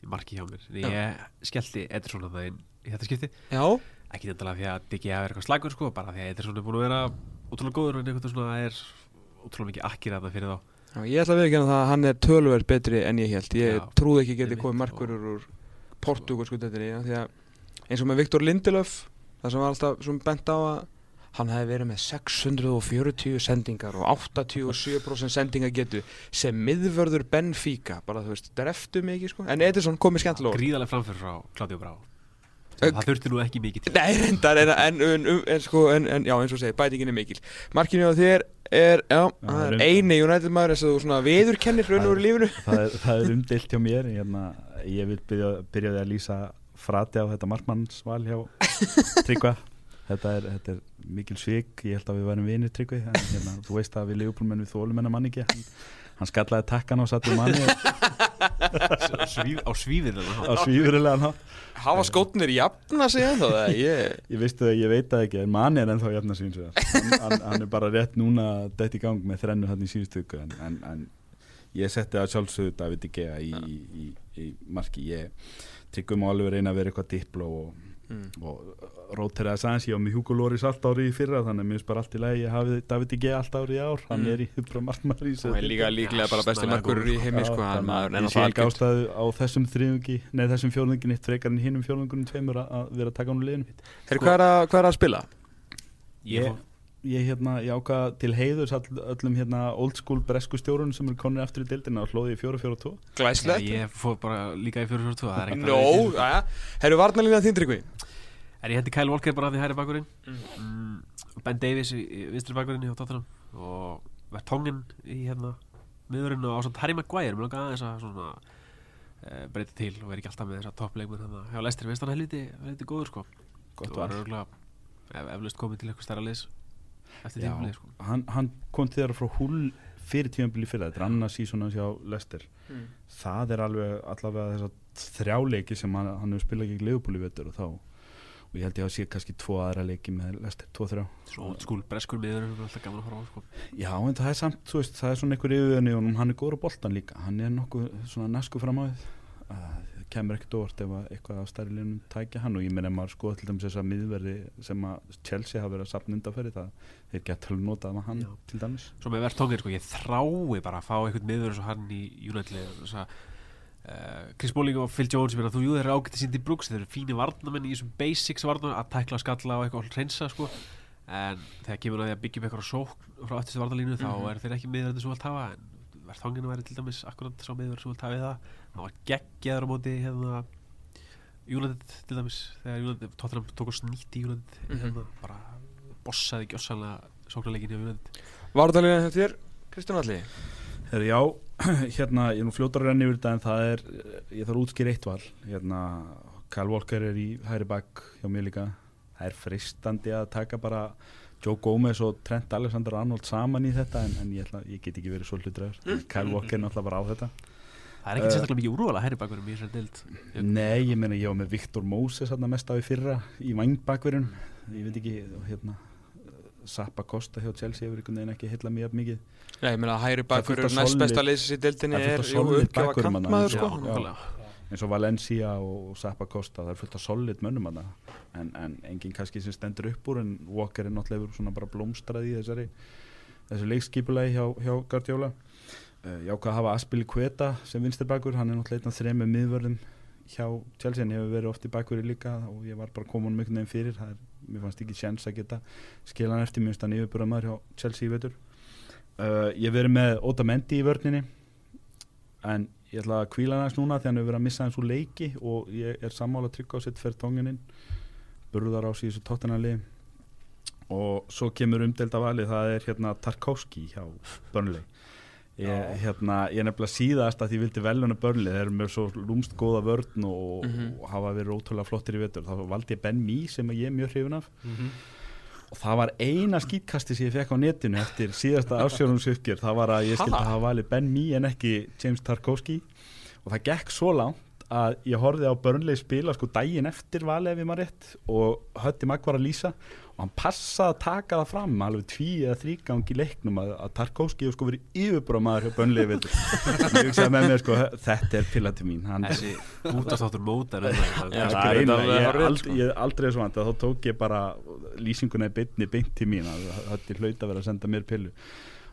í marki hjá mér. En ég skellti Ederson að það inn í þetta skipti. Já, ekki nefnilega því að Gea er eitthvað slagur sko, bara því að Ederson er búin að vera útrúlega góður en einhvern svona er útrúlega mikið akkir að það fyrir þá. Já, ég ætla að viðkjanna það að hann er tölverð betri en ég held. Ég Já, trúði ekki getið komið markverður úr portugalsku deildinni, já, því að eins og með Viktor Lindelöf, það sem var alltaf bent á að hann hefði verið með 640 sendingar og 87% sendingar getu sem miðvörður Benfica, bara þú veist, dreftu mikið sko, en Edison komið skemmtilega. gríðarlega framfyrir frá Claudio Brá Ö- það þurfti nú ekki mikið til Nei, reyndar, en, en, en, en, en, sko, en, en já, eins og segir, bætingin er mikil. Markinu á þér er, já, það er eini United maður þess að þú svona viðurkennir raun og úr lífinu. það, er, það er (laughs) umdilt hjá mér hérna, ég vil byrja, byrjaði að lýsa frati á þetta markmannsval hjá (laughs) Tryggva þetta er, þetta er mikil svik. Ég held að við værum vinir Tryggvi. En, hérna, þú veist að við leifupólmenn við þólum hennar mann ekki. Hann, hann skallaði takkan og satt í manni Svíf, á hátt. Hafa skótnir jafna sig ennþá það, ég... ég veistu það, ég veit það ekki en manni er ennþá jafna síns hann, hann, hann er bara rétt núna dætt í gang með þrennu hann í síðustu ykkur en, en, en ég setti að sjálfsögðu David De Gea í, í, í, í marki ég tryggum á alveg reyna að vera eitthvað dipló og, Mm. og rótir að sæns ég á með Hugo Loris allt ári í fyrra þannig að mér finnst bara allt í lagi ég hafi David De Gea allt ári í ár hann Mm. er í (laughs) hupra markmar í Og er líka líklega bara besti markurur í góður, heimi sko, hann maður er sé ekki náttúrulega ástæðu á þessum þriðungi nei þessum fjórðungi neitt frekar en hinnum fjórðungunum tveimur að, að vera að taka hann úr liðinu er að, hvað er að spila? ég, Ég- hérna, ég ákvað til heiðurs all, öllum hérna old school bresku stjórun sem eru konir aftur í deildina og hlóði í 4-4-2 Glæslegt ég, ég fór bara líka í 4-4-2 það er ekkert Nó, sko. aðja Herru, varnalína þín Tryggvi En ég hendi Kyle Walker bara því hæri bakurinn mm. Ben Davies í, í vinstri bakurinn hjá Tottenham. Og Vertongen í hérna miðurinn og ásand Harry Maguire. Mér langar aðeins að svona e, breyta til og er ekki alltaf með þessa toppleikmenn hérna hjá Lestri, minnst hann helviti, helviti góður sko. Gott var var örgulega ef, eflaust komið til eitthvað stærra liðs eftir Já. tímulið sko. hann, hann kom til þeirra frá hull fyrir tímabili fyrir þetta er annað sísón hans hjá Lester Mm. það er alveg allavega þess þrjáleiki sem hann, hann hefur spilað gegn í vettur og þá og ég held ég að sé kannski tvo aðra leiki með Lester, tvo þrjá. Svo school breskur miðurinn er alltaf gaman að horfa á sko. Já, en það er samt, þú veist, það er svona einhver yfirvöðin í honum, hann er góður á boltan líka. Hann er nokkuð svona nasku fram á því það kemur ekkert óvart ef að eitthvað af stærri liðnum tækja hann. Og ég meina maður skoða til dæmis þessa miðverði sem að Chelsea hafa verið að sapna undanferði það þeir geta alveg notað með hann Já. til dæmis. Svo með Vertongen sko, ég þrái bara að fá einhvern eins og hann í þess að uh, Chris Smalling og Phil Jones þú jú þeir eru ágætti síndi Brooks þeir eru fínir varnamenn í þessum basics varnamenn að tækla, skalla og eitthvað hreinsa sko en þegar kemur að því að byggja upp eitthvað sókn frá öttustu varnalínu þá Mhm. er þeir ekki þetta sem þú vilt hafa en Vertongen væri til dæmis akkurat sá miður sem þú vilt hafa við það hann var geggjaður á móti hérna United til dæmis þegar United, Tottenham tók og snýtti United Mhm. hérna, bara bossaði gjössanlega sóknarleikin hjá United Varnalína hjá þér, Kristján Alli Her, Já, (clears throat) hérna, ég er nú fljótar að renna yfir þetta en það er, ég þarf að útskýra eitt val. Hérna, Kyle Walker er í hæri bakk hjá mér líka. Það er fristandi að taka bara Joe Gomez og Trent Alexander-Arnold saman í þetta en, en ég, ætla, ég get ekki verið svo hlutræður Kyle Walker er náttúrulega bara á þetta. Það er ekkert Eh, sérstaklega mikið úrvala herri bakverðum í þessari deild. Nei, ég meina ég var með Viktor Moses mest á í fyrra í vangbakverjun ég veit ekki, hérna Sappa Costa hjá Chelsea hefur einhvern veginn ekki heilla mjög mikið. Já, ég meina að hæri Það er næst besta leysis í deildinni það er jú þarna, kantmaður sko. eins og Valencia og Zappa Costa það er fullt af solid mönnum að en, en enginn kannski sem stendur upp úr en Walker er náttúrulega svona bara blómstrað í þessari þessu leikskipulagi hjá, hjá Guardiola. Uh, jákvæð að hafa Aspili Kveta sem vinstirbakur, hann er náttúrulega þrejum með miðvörðum hjá Chelsea, hann hefur verið oft í bakvöri líka og ég var bara um einhvern veginn fyrir það er, mér fannst ekki sjans að geta skila hann eftir, hann yfirbúra maður hjá Chelsea í vetur. Uh, ég verið með Otamendi í vörninni en ég ætla að kvíla hann aðeins núna því hann hefur verið að missa hans úr leiki og ég er sammála að tryggja á sitt fyrir tóngininn burðar á síðustu tóttanali og svo kemur umdelda valið það er hérna Tarkovski hjá Burnley ég, hérna, ég nefnilega síðast að ég vildi veluna Burnley þeir eru með svo lúmst góða vörn og, Mhm. og hafa verið ótrúlega flottir í vetur. Þá valdi ég Ben Mee sem ég er mjög hrifun af. Mhm. og það var eina skýtkasti sem ég fekk á netinu eftir síðasta (laughs) afsjónumsupgjör það var að ég skildi að hafa valið Ben Mee en ekki James Tarkovski og það gekk svo langt að ég horfið á Burnley spila sko daginn eftir valið ég maður rétt og Hötti Magg var að lýsa. Og hann passaði að taka það fram alveg tví eða þrýgang í leiknum að, að Tarkovski hefur sko verið yfirbúra maður hjá (laughs) með mér sko þetta er pillati mín hann Þessi útastáttur mótar ég, er aldrei, sko. ég aldrei svo vant að þá tók ég bara lýsinguna í beinni beint til mín að er hlaut að vera að senda mér pillu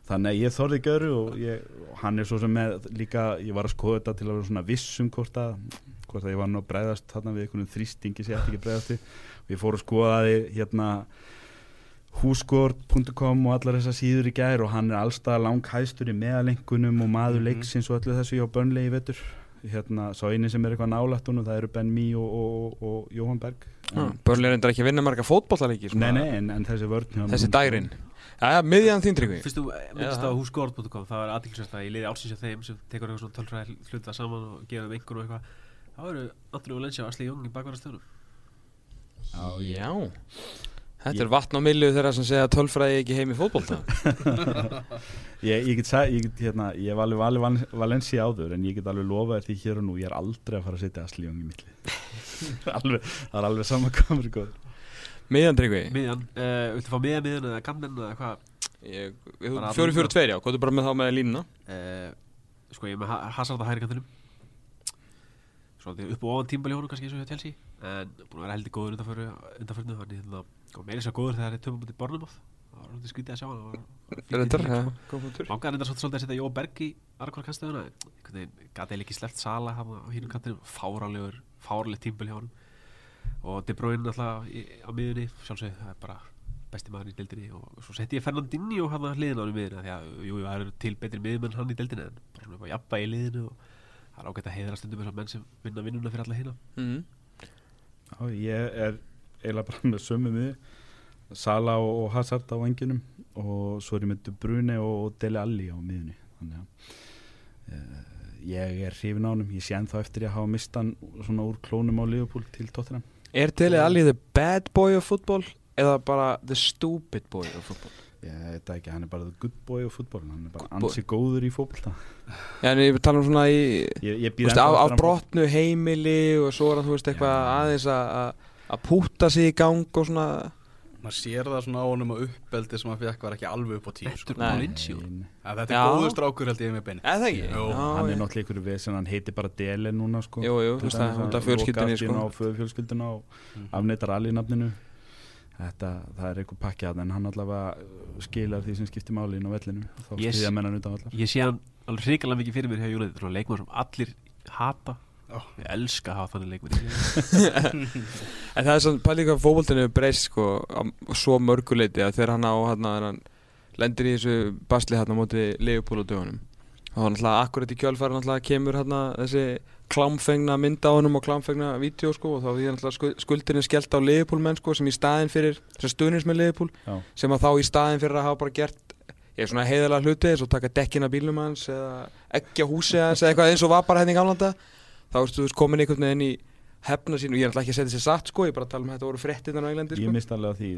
þannig að ég þorði göru og, ég, og hann er svo sem með líka ég var að skoða þetta til að vera svona vissum hvort að, hvort að ég var nú að bregðast þarna við einhvern þrýstingi sem ég ætti ekki við. Og ég fór að skoða þið hérna húskort.com og allar þessar síður í gær og hann er allstað langhæstur í meðalengunum og maður Mhm. leiksins og öllu þessu hjá Burnley í vetur. Hérna, svo eini sem er eitthvað nálætt honum það eru Ben Mee og, og, og, og Jóhann Berg. En, Börnlega reyndar ekki að vinna marga fótbollalegi nei, nei, en, en þessi vörn Þessi dærin Jæja, miðjan þín tryggvi. Fyrst þú myndist Já. á húsgórt.com það var aðtilsvægt að ég liði álsins hjá þeim sem tekur eitthvað svona tölfræði hluta saman og gefa þeim einhvern og eitthvað þá eru Andri og Lensja og Asli Jóng í bakvarastöðunum Já, Já. Þetta Ég- er vatn á millu þeirra sem segja tölfræði ekki heim í fótbolta. (laughs) Ég, ég get sagði, ég get hérna ég hef alveg valið Val- Valencia áður en ég get alveg lofað þér því hér og nú ég er aldrei að fara að setja Asli Jóng í (laughs) Miðjan tryggvi? Miðjan, uh, viltu fá miðjan miðjan eða gamlen eða hvað? Fjóri að fjóri tveir já, hvað er bara með þá með línuna. Uh, Sko ég er með Ha- Hazard á hægri kantinum. Svolítið upp og ofan tímbali honum kannski eins og hjá Chelsea. En búin að vera heldur góður undanförnu. Hann er hérna og meira svo góður þegar það er töfum mútið Bornumóð Það var svolítið skrítið að sjá hann. Í því, já, sko. góð punktur. Langaði reyndar svolítið að setja Jó Berg í aðra kannstöðuna einhvern veginn gati eða ekki sleppt Sala hann á hínum kantinum. Fáralegur, fáralegt tímbil hjá honum og De Bruyne alltaf í, á miðunni sjálfsög, það er bara besti maður í deildinni og svo setti ég Fernandinho hann að hliðina á hann í miðuna því að jú, það eru til betri miðumenn hann í deildinni en bara svona upp á jafnvægi í liðinu og það er ágætt að heiðra stundum þessar menn sem vinna vinnuna fyrir alla hina. Mhm. Já, ég er eiginlega bara með sömu miði. Sala og, og Hazard á enginum og svo er ég með De Bruyne og, og Dele Alli á miðunni þannig að uh, ég er hrifin á honum. Ég sé ennþá eftir ég að hafa mistan svona úr klónum á Liverpool til Tottenham Er Dele Alli the bad boy of football eða bara the stupid boy of football? ég veit ekki, hann er bara the good boy of fútból hann er bara ansi góður í fótbolta. Já, en ég tala um svona í ég, ég veist, af hann- brotnu heimili og svo er hann, þú veist, eitthvað aðeins að- að að púta sig í gang og svona maður sér það svona á honum að uppbeldi sem hann fekk var ekki alveg upp á tíu sko. Þetta er góður strákur held ég með beini Eða það ekki? Já, hann er náttúrulega ykkur við sem hann heitir bara Dele núna sko. Jú, jú, að sko. allt í einu á föður fjölskylduna og afneitar allir nafninu þetta, það er eitthvað pakki að en hann allavega uh, skilar því sem skiptir máli inn á vellinu. Þá Yes. Ég sé hann alveg hrikalega mikið fyrir mér hjá svona leikmann sem allir hata Já. Ég elska að hafa þannig liðinu. (laughs) En það er svona pælið hvað fókvöldinu er breyst sko á svo mörguleiti að þegar hann á hann, hann lendir í þessu basli hann á móti Leopold og dögunum og hann alltaf akkurat í kjölfæri alltaf kemur hann þessi klámfengna mynda á honum og klámfengna vídeo sko og þá er alltaf skuldinni skellt á Leopold menn sko sem í staðin fyrir sem stuðnins með Já. sem að þá í staðin fyrir að hafa bara gert ég er svona heiðalega hluti eins og taka dekkin af bílnum hans eða eggja húsi hans eða eitthvað eins og var bara henni í gamlanda þá ertu komin einhvern veginn í hefna sín og ég er alltaf ekki að setja sér satt sko ég er bara að tala um að þetta voru fréttinnar á Englandi ég sko. mist alveg að því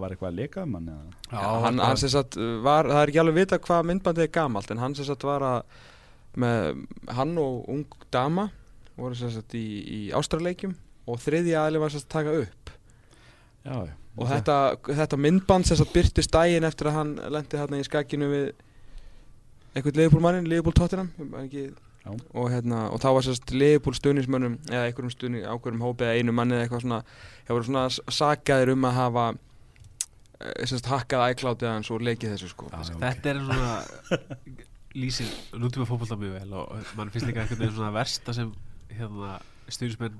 var eitthvað að leka um hann eða Já, hann, bara- hann sem sagt var, það er ekki alveg vita hvað myndbandið er gamalt en hann sem sagt var að með hann og ung dama voru sem sagt í, í ástraleikjum og þriðji aðli var sem sagt að taka upp já, já. og þetta, þetta myndband sem sagt byrtist daginn eftir að hann lendi hérna í skakinu við einhvern Leopold mannin, Leopold Tottenham ég man ekki. Og, hérna, og þá var sérst Leopold stuðnismönnum eða einhverjum stuðning, ákveðum hópi eða einu manni eða eitthvað svona hefur voru svona s- sakaðir um að hafa eh, sérst hakkað iCloud eða svo leikið þessu sko Já, ok. Þetta er svona lýsir nútíma fótbolta mjög vel og mann finnst líka svona versta sem hérna stjórnismenn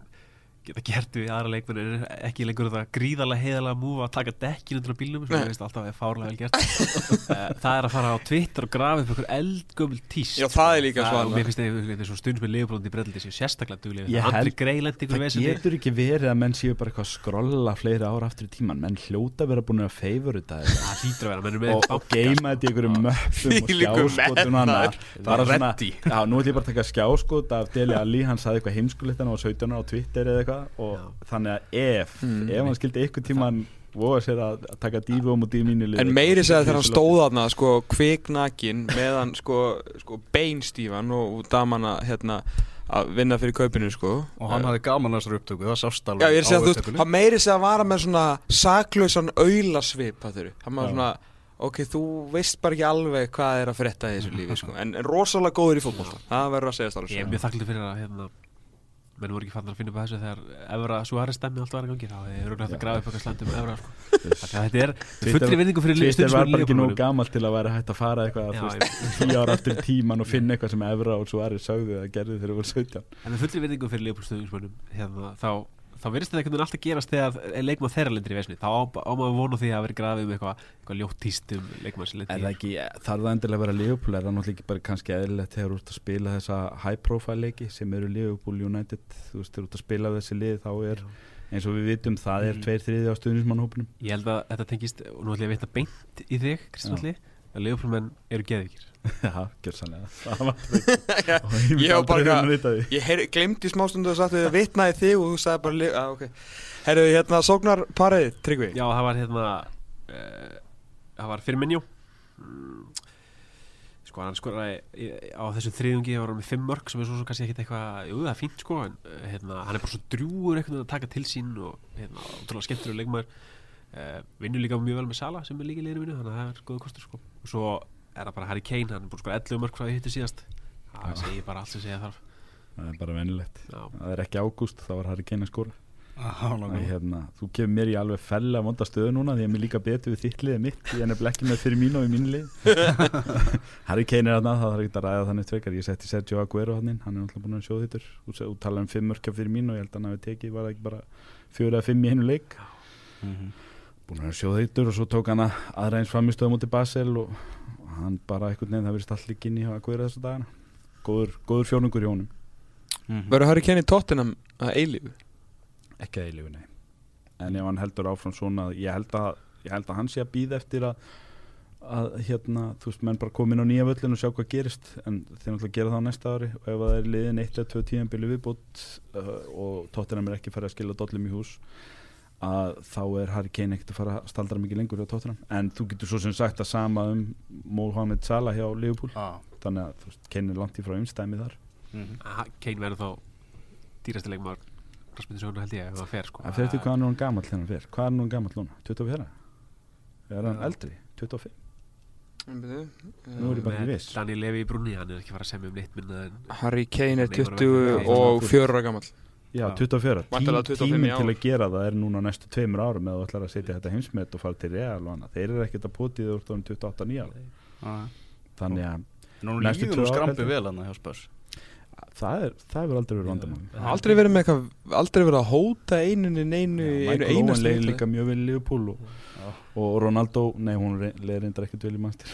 geta gert við aðra leikmenn er ekki lengur þetta gríðarlega heiðalega múfa að taka dekkin undir á bílnum sem ég veist alltaf er fárlega vel gert. (laughs) Eh, það er að fara á Twitter og grafa upp einhver eldgömmul tíst. Já, það er líka Það- og mér finnst það eins og stundismenn liðbróndi í breylaldi séu sérstaklega duglega Ég Andri held- Greilendi ykkur Það vesinni getur ekki verið að menn séu bara eitthvað að skrolla fleiri ára aftur í tíman menn hljóta að vera búin að favorita þetta það að og geima þetta möppum og Það já, nú ætlum ég bara að taka skjáskot af Deli Ali, hann saði eitthvað heimskulegt hann var 17 ára á Twitter eða eitthvað og Já. þannig að ef, Mm. ef hann skildi eitthvað tíman voga sér að, taka dífu um og dífu mínu En meiri segði þegar hann stóð þarna sko kviknakin meðan sko, sko beinstífan og, og damana hérna að vinna fyrir kaupinu sko. Og hann hafði gaman að þessari upptöku, það sást alveg Já, er á upptökunni. hann meiri segja að vara með svona saklausan þurru Hann var svona, ok, þú veist bara ekki alveg hvað er að frétta í þessu (laughs) lífi sko. En, en rosalega góður í fótbolta, það verður að segja stálega Ég er mjög þakklítið fyrir að hérna, menn voru ekki fann að finna upp þessu þegar Evra Suárez stemmi allt var að gangi þá hefur örugglega hægt að grafa upp eitthvað slæmt um Evra sko. Þetta er fullri vinningu fyrir Twitter var bara ekki Liverpool gammal til að vera hægt að fara eitthvað tíu ára aftur tíman og finna eitthvað sem Evra og Suárez sögðu að gerði þegar þeir voru 17 En með fullri vinningu fyrir stundismennum hérna, þá, þá verðist þetta einhvern veginn alltaf gerast þegar leikmann þeirra lendir í vesni þá á, á maður vonu því að vera grafið um eitthvað, eitthvað ljótt tíst um leikmann sem Er lendir í ekki, þarf það endilega að vera Liverpool? Er það náttúrulega ekki kannski eðlilegt þegar þú ert að spila þessa high profile leiki sem eru Liverpool United þú veist, þú ert að spila þessi lið þá er eins og við vitum, það er Mm. tveir þriði á stuðnismannhópnum Ég held að þetta tengist, og nú ætlum ég að veita beint í þig, Kristján Já. Alli að Liverpool menn eru geðvikir (laughs) Já, gjör sannlega (laughs) Það var Og ég bara eitthvað- að. Ég glemdi í smástundu og sagt að þið vitnaði þig og þú sagði bara, að ok. Herru, hérna, sóknar parið, Tryggvi. Já, það var hérna uh, það var fyrir minjó. Mm, sko hann skoraði í- á þessum þriðungi var hann með fimm mörg sem er svo, svo kannski ekkit eitthvað jú, það er fínt sko en uh, hérna, hann er bara svo einhvern veginn að taka til sín og hérna, ótrúlega skemmtur og leikmaður. Uh, vinnur líka mjög vel með Sala sem er líka í liðinu mínu þannig að það er góða kostur sko. Og svo er það bara Harry Kane, hann er búin sko 11 mörg frá því hitti síðast. Það segir bara allt sem segja þarf. Það er bara venilegt Já, Það er ekki ágúst, þá var Harry Kane að nákvæmlega. hérna, Þú kemur mér í alveg fella vonda stöðu núna því að mér líka betur við þitt liðið mitt. Ég er nefnilega ekki með fyrir mín og í mínu lið (laughs) Harry Kane er þarna, það þarf ekki að ræða þannig tvekar ég setti Sergio Aguero hann inn, hann er náttúrulega búin að sjóða þittur og tala um fimm mörkja fyrir mín og ég held að hann hafi tekið, var ekki bara fjóra eða fimm í hennu leik? Mhm. búin að sjóða þittur og svo tók hann að aðra eins framistöðu mútið Basel og hann bara einhvern veginn, það verðist allir inn í Aguero þessu dagana. Góður, góður fjónungur í honum. Mhm. Verður Harry Kane í Tottenham að eilífu? ekki að eilífu, nei. En ef hann heldur áfram svona ég held að, ég held að hann sé að býða eftir að að hérna, þú veist, menn bara komin á nýja völlin og sjá hvað gerist. En þeir náttúrulega gera það á næsta ári. Og ef það er liðin eitt eða tvö tíðanbili viðbútt uh, og Tottenham er ekki farið að skila dollum í hús að þá er Harry Kane ekkert að fara að staldra mikið lengur á Tottenham en þú getur svo sem sagt að sama um Mohamed Salah hjá Liverpool Ah, þannig að þú veist, Kane er langt í frá umstæmi þar mhm. Aha, Kane verður þá dýrasti leikmaður Rasmussen held ég ef það fer sko Það fyrir eftir hvað er nú hann þegar hann fer Hvað er nú hann gamall núna? 24? Er hann Já. eldri? 25? Nú Nú er ég bara ekki Með viss. Daniel Levy í brunni, hann er ekki fara að semja um neitt minna en Harry Kane er Neymar 20 verður og ekki- 4 ára gammal Já, Já. 24 Tí, Væntanlega 25 í Tíminn til að gera það er núna næstu tveimur árum eða þú ætlar að setja þetta heimsmet og fara til Real og annað Þeir eru ekkert að potið úr tónum 28 nýja Ah. Þannig að Nú Næstu líður tvö nú ár, skrampi heldur. vel hann hjá spörs það er, það hefur aldrei verið vandamál Aldrei verið með eitthvað, aldrei verið að hóta einunni neinu, einu Michael Owen einast leiði líka mjög vel í Liverpool og. Og Ronaldo, nei hún leiði reyndar ekkert vel í mannstir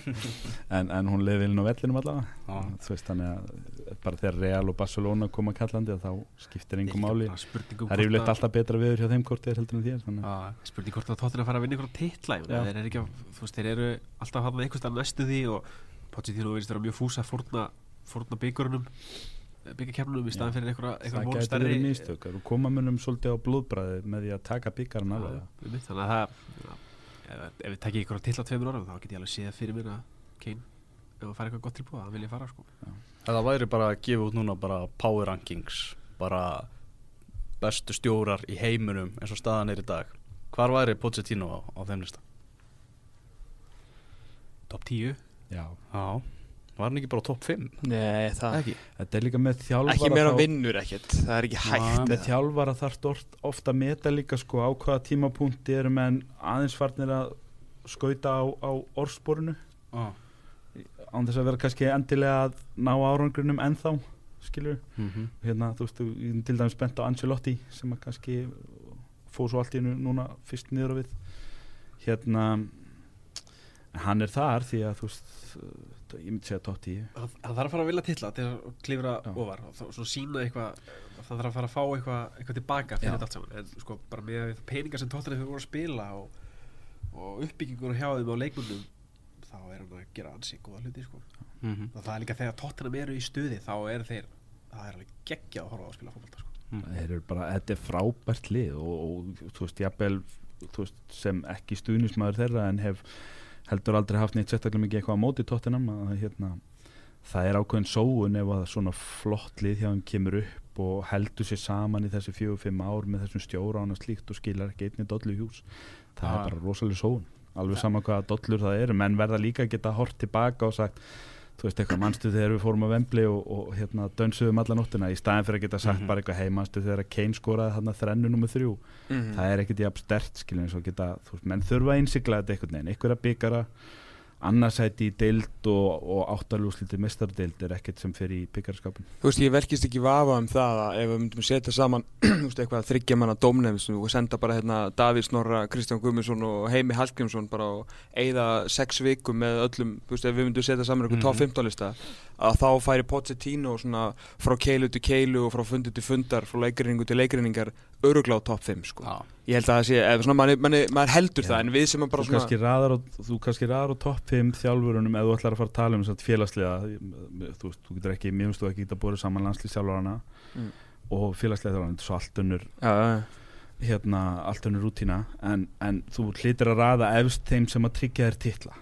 (laughs) en, en hún leiði vel inn á vellinum allavega. Þú veist þannig að bara þegar Real og Barcelona koma kallandi þá skiptir engum máli. um það er yfirleitt alltaf betra viður hjá þeim þeir heldur en þér að- spurning hvort að tóttir að fara að vinna ykkur þeir eru ekki að, þú veist, þeir eru alltaf hann einhvers staðar næstu því og Pochettino verðist vera mjög fúsa að fórna, fórna byggurunum byggakefnunum í staðan fyrir einhverja, það einhverja von gæti stærri verið mistök. Og koma munum svolítið á blóðbræði með því að taka alveg Já, einmitt, þannig að það ef, ef við tekja ykkur titla tveimur árum þá get ég alveg séð fyrir mér að Kane ef það fær eitthvað gott tilbúið, það vil ég fara sko. Það væri bara að gefa út núna bara power rankings bara bestu stjórar í heiminum eins og staðan er í dag. Hvar væri Pochettino á, á þeim lista? top 10 já, Já, Var hann ekki bara á topp 5? Nei, það Ekki Þetta er líka með þjálfara Ekki meira þá- vinnur ekkert, það er ekki hægt Nei. með þjálfara þarf ofta að meta líka sko á hvaða tímapunkti eru menn aðeins farnir að skauta á, á orðsporinu ah. án þess að vera kannski endilega að ná árangrunum ennþá skilur mm -hmm. hérna þú veist, ég er til dæmis bent á Ancelotti sem að kannski fóð svo allt í hennu núna fyrst niður á við hérna hann er þar því að þú veist ég myndi segja top 10 Það það þarf að fara að vilja titla til að klifra Já. ofar og svona sína eitthvað það þarf að fara að fá eitthvað, eitthvað tilbaka fyrir þetta allt saman en sko bara með peningar sem tóttanir þau voru að spila og, og uppbyggingur hjá þeim á leikmundum þá er hann að gera ansi góða hluti sko. Mm -hmm. það er líka þegar tóttanum eru í stuði þá er þeir, það er alveg geggjað að horfa á að spila fótbolta sko. eru bara, þetta er frábært lið og, og þú veist, jafnvel sem ekki stuðnismæður þeirra en hef heldur aldrei haft neitt sérstaklega mikið eitthvað á móti tóttinam að hérna, það er ákveðin sóun ef að svona flott lið hjá þeim kemur upp og heldur sér saman í þessi fjögur, fimm ár með þessum stjóra og slíkt og skilar ekki einni dollu í hús. Það Ja. er bara rosalega sóun. Alveg sama hvaða dollur það eru. Menn verða líka að geta hort tilbaka og sagt þú veist eitthvað, manstu þegar við fórum að vembli og, og hérna dönsuðum alla nóttina í staðin fyrir að geta sagt Mhm. bara eitthvað hei, manstu þegar Kane skoraði þarna þrennu nummer þrjú Mhm. það er ekkert jafn stert skilin eins og geta, þú veist, menn þurfa að innsigla þetta einhvern veginn, einhverja byggara annarsæti í deild og, og áttalúsliti mistardeild er ekkert sem fyrir í byggarskapin Þú veist, ég verkist ekki vafa um það að ef við myndum setja saman (clears throat) eitthvað þryggja manna dómnefn og senda bara hérna Davís Snorra, Kristján Guðmundsson og Heimi Hallgrímsson bara og eigða sex vikum með öllum, þú veist, ef við myndum setja saman eitthvað Mhm. top 15 lista að þá færi Pochettino svona frá keilu til keilu og frá fundi til fundar, frá leikrinningu til leikrinningar örugla á top 5, sko. Já, Ég held að það sé, eða svona, manni, manni, maður heldur Já. það en við sem að bara þú svona á, þú kannski raðar á topp 5 þjálfurunum ef þú ætlar að fara að tala um satt félagslega þú þú getur ekki, mér finnst þú ekki geta búið saman landslýsjálfarana Mm. og félagslega er svo allt önnur Já, já, já. hérna, allt önnur rútína en, en þú hlýtir að raða efst þeim sem að tryggja þér titla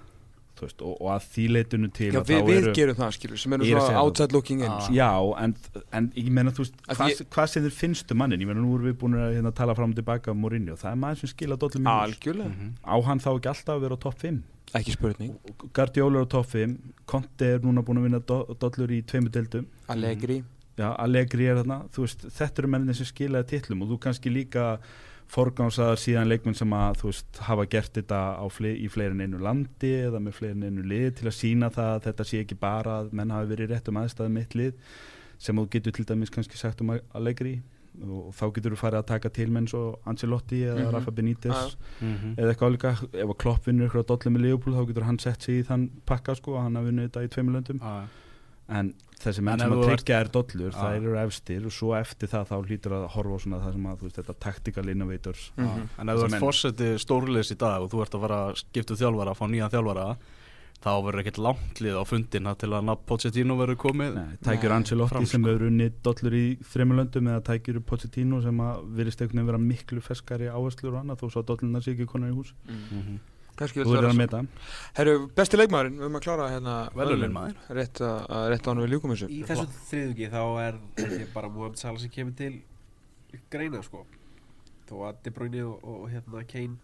veist, og, og að því leitunu til Já, við, við eru- gerum það, skilur, sem erum er svona outside looking in Ah. Já, en, en ég meina þú veist Að hvað, ég- hvað sem þér finnstu mannin? Ég meina nú erum við búin að hérna, tala fram og tilbaka um Mourinho, það er maður sem skila dollum Algjörlega, Mhm. á hann þá ekki alltaf að vera á topp 5 ekki spurning. Og Guardiola er á topp 5 Conte er núna búin að vinna do, dollur í tveimur deildum. Allegri. Já, Allegri er þarna, veist, þetta eru mennin sem skilaði titlum og þú kannski líka forgánsaðar síðan leikmenn sem að þú veist, hafa gert þetta á fle í fleiri en einu landi eða með fleiri en einu lið til að sína það að þetta sé ekki bara að menn hafi verið í réttum aðstæðum mitt lið sem þú getur til dæmis kannski sagt um Allegri og þá getur þú farið að taka til menn svo Ancelotti eða Mhm. Rafa Benítez Já. Mhm. eða eitthvað álíka, ef að Klopp vinnur ykkur á dollu með Leopold þá getur hann sett sig í þann pakka sko, hann hafi vunnið þetta í tveimur löndum Já, en þessi En menn sem að tryggja er dollur, Já. það eru efstir og svo eftir það þá hlýtur að horfa á svona það sem að þú veist, þetta tactical innovators já. Mhm. En ef þú ert menn. fórseti stórleis í dag og þú ert að fara að skipta um þjálfara, fá nýjan þjálfara þá verður ekkert langt lið á fundina til að nafn Pochettino verður komið Nei, tækjur Ancelotti sem hefur unnið dollur í þreymur löndum eða tækjur Pochettino sem að virðist einhvern veginn vera miklu ferskari áherslur og annað þó svo að dollurna sé ekki konar í hús Mhm. Kannski þú vil verður vera að meta. Herru, besti leikmaðurinn, við höfum að klára hérna Verðlaunin, maður. Rétt að, að rétt á hann við ljúkum þessu. Í þessu þriðungi þá er bara Mohamed Salah sem kemur til greina sko. Þó að De Bruyne og, og hérna Kane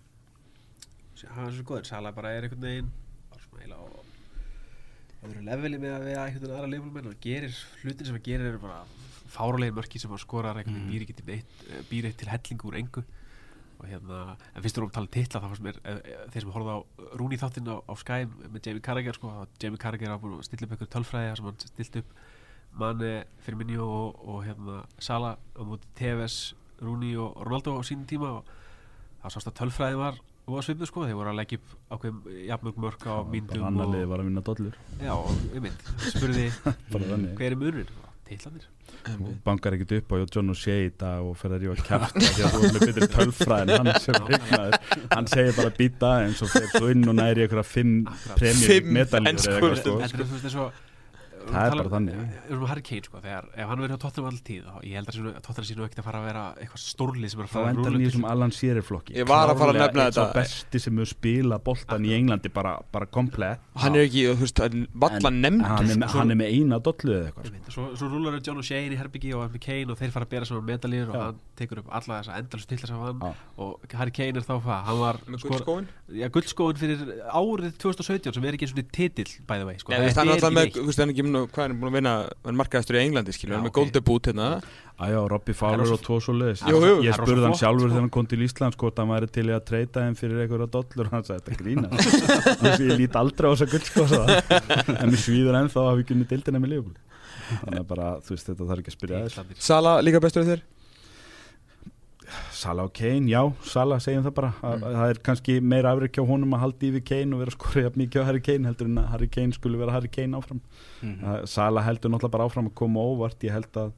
sé- hann er svo góður. Salah bara er einhvern veginn bara svona eiginlega á öðru leveli með að við einhvern veginn aðra leifulumenn og gerir hlutin sem hann gerir er bara fáralegin mörki sem hann skorar einhvern veginn býr ekki til neitt býr eitt til hellingu úr engu og hérna, en fyrst erum að tala um titla þá fannst mér, eh, eh, þeir sem horfðu á Rúni þáttinn á, á Sky með Jamie Carragher sko, Jamie Carragher á búin að stilla upp einhver tölfræði sem hann stilt upp Mane, Firmino og, og hérna Sala á móti TVS, Rúni og Ronaldo á sínum tíma og það sást að tölfræði var og að svipu sko, þeir voru að leggja upp ákveðum jafnmörg mörk á myndum og, liði var að vinna dollur. Já, og einmitt, spurði (laughs) hver er munur? Titlanir og bankar ekkert upp á John O'Shea í dag og fer að rífa kæft því að þú er með betri tölfræðin hann sem regnaður hann segir bara býta eins og fer svo inn og næri einhverja fimm Akkurat. premjum Fimm medaljur eða eitthvað Það er bara þannig. Við erum Harry Kane sko, þegar ef hann verður á Tottenham all tíð þá ég held að sínu- Tottenham sínu ekkert að fara að vera eitthvað stórlið sem er að þá fara endar hann í þessum Alan Shearer flokki Ég var að fara að nefna einn sá þetta. besti sem hefur spilað boltan í Englandi bara, bara komplett Hann er ekki, þú veist, hann valla En nefndur hann er, með- sko. hann er með eina dollu eða eitthvað sko. Svo, svo rúlar John O'Shea inn í Herbyggi og Harry Kane og þeir fara að bera saman medalíur og hann tekur upp alla þessa endalus titla sem hann Já. og Harry Kane er þá hvað, hann var guldskóin Já, guldskóin fyrir árið 2017 sem er ekki eins og ekki, hvað er hann búin að vinna hann markaðastur í Englandi, skilur, hann er með ok. góldebút hérna Aðjá, Robby Það er Fowler og tvo svo leiðis. Ég spurði hann sjálfur sko. þegar hann kom til Íslands hvort hann væri til í að treyta þeim fyrir einhverja dollur hann sagði þetta grína (laughs) ég lít aldrei á þessa sko hann. en mér svíður ennþá að við kunni dildina með Liverpool þannig að bara, þú veist, þetta þarf ekki að spyrja þess. Sala líka bestur þér Sala og Kane, já, Sala segjum það bara. Mm. að það er kannski meira afrið hjá honum að halda yfir Kane og vera jafn mikið á Harry Kane heldur en að Harry Kane skulle vera Harry Kane áfram. Mhm. að Sala heldur náttúrulega bara áfram að koma óvart. Ég held að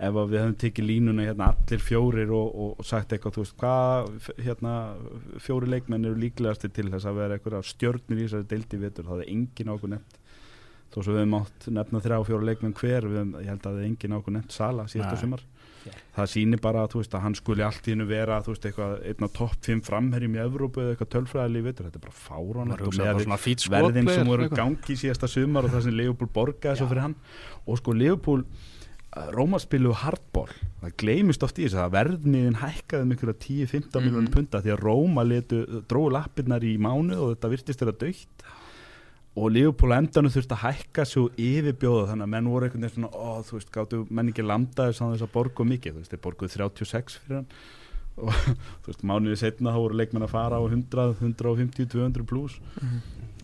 ef að við hefum tekið línuna hérna allir fjórir og, og, og sagt eitthvað þú veist hvað hérna fjóri leikmenn eru líklegastir til þess að vera eitthvað stjörnir í þessari deildi vitur það er engin á okkur nefnt. Þó svo við hefum átt nefna þrjá og fjóra leikmenn hver við ég held að það er engin á okkur nefnt Sala síðasta sumar Já. það sýnir bara að, veist, að hann skuli allt í hennu vera veist, eitthvað, einn af topp 5 framherjum í Evrópu eða eitthvað tölfræðilíf vitur. Þetta er bara fít verðin sem voru gangi síðasta sumar og það sem Leopold borgaði svo fyrir hann. Og sko Leopold Róma spilu hardball. Það gleymist oft í þess að verðniðin hækkaði ykkur 10-15 Mhm. miljónum punta því að Róma letu, dróðu lappirnar í mánu og þetta virtist þeirra dögt og Leopold á endanum þurfti að hækka svo yfirbjóða þannig að menn voru einhvern veginn svona ó, þú veist, gáttu menn ekki landa þess að þess að borgu mikið, þú veist, þeir borguðu 36 fyrir hann. (laughs) Og þú veist, mánuðið setna þá voru leikmenn að fara á 100, 150, 200 pluss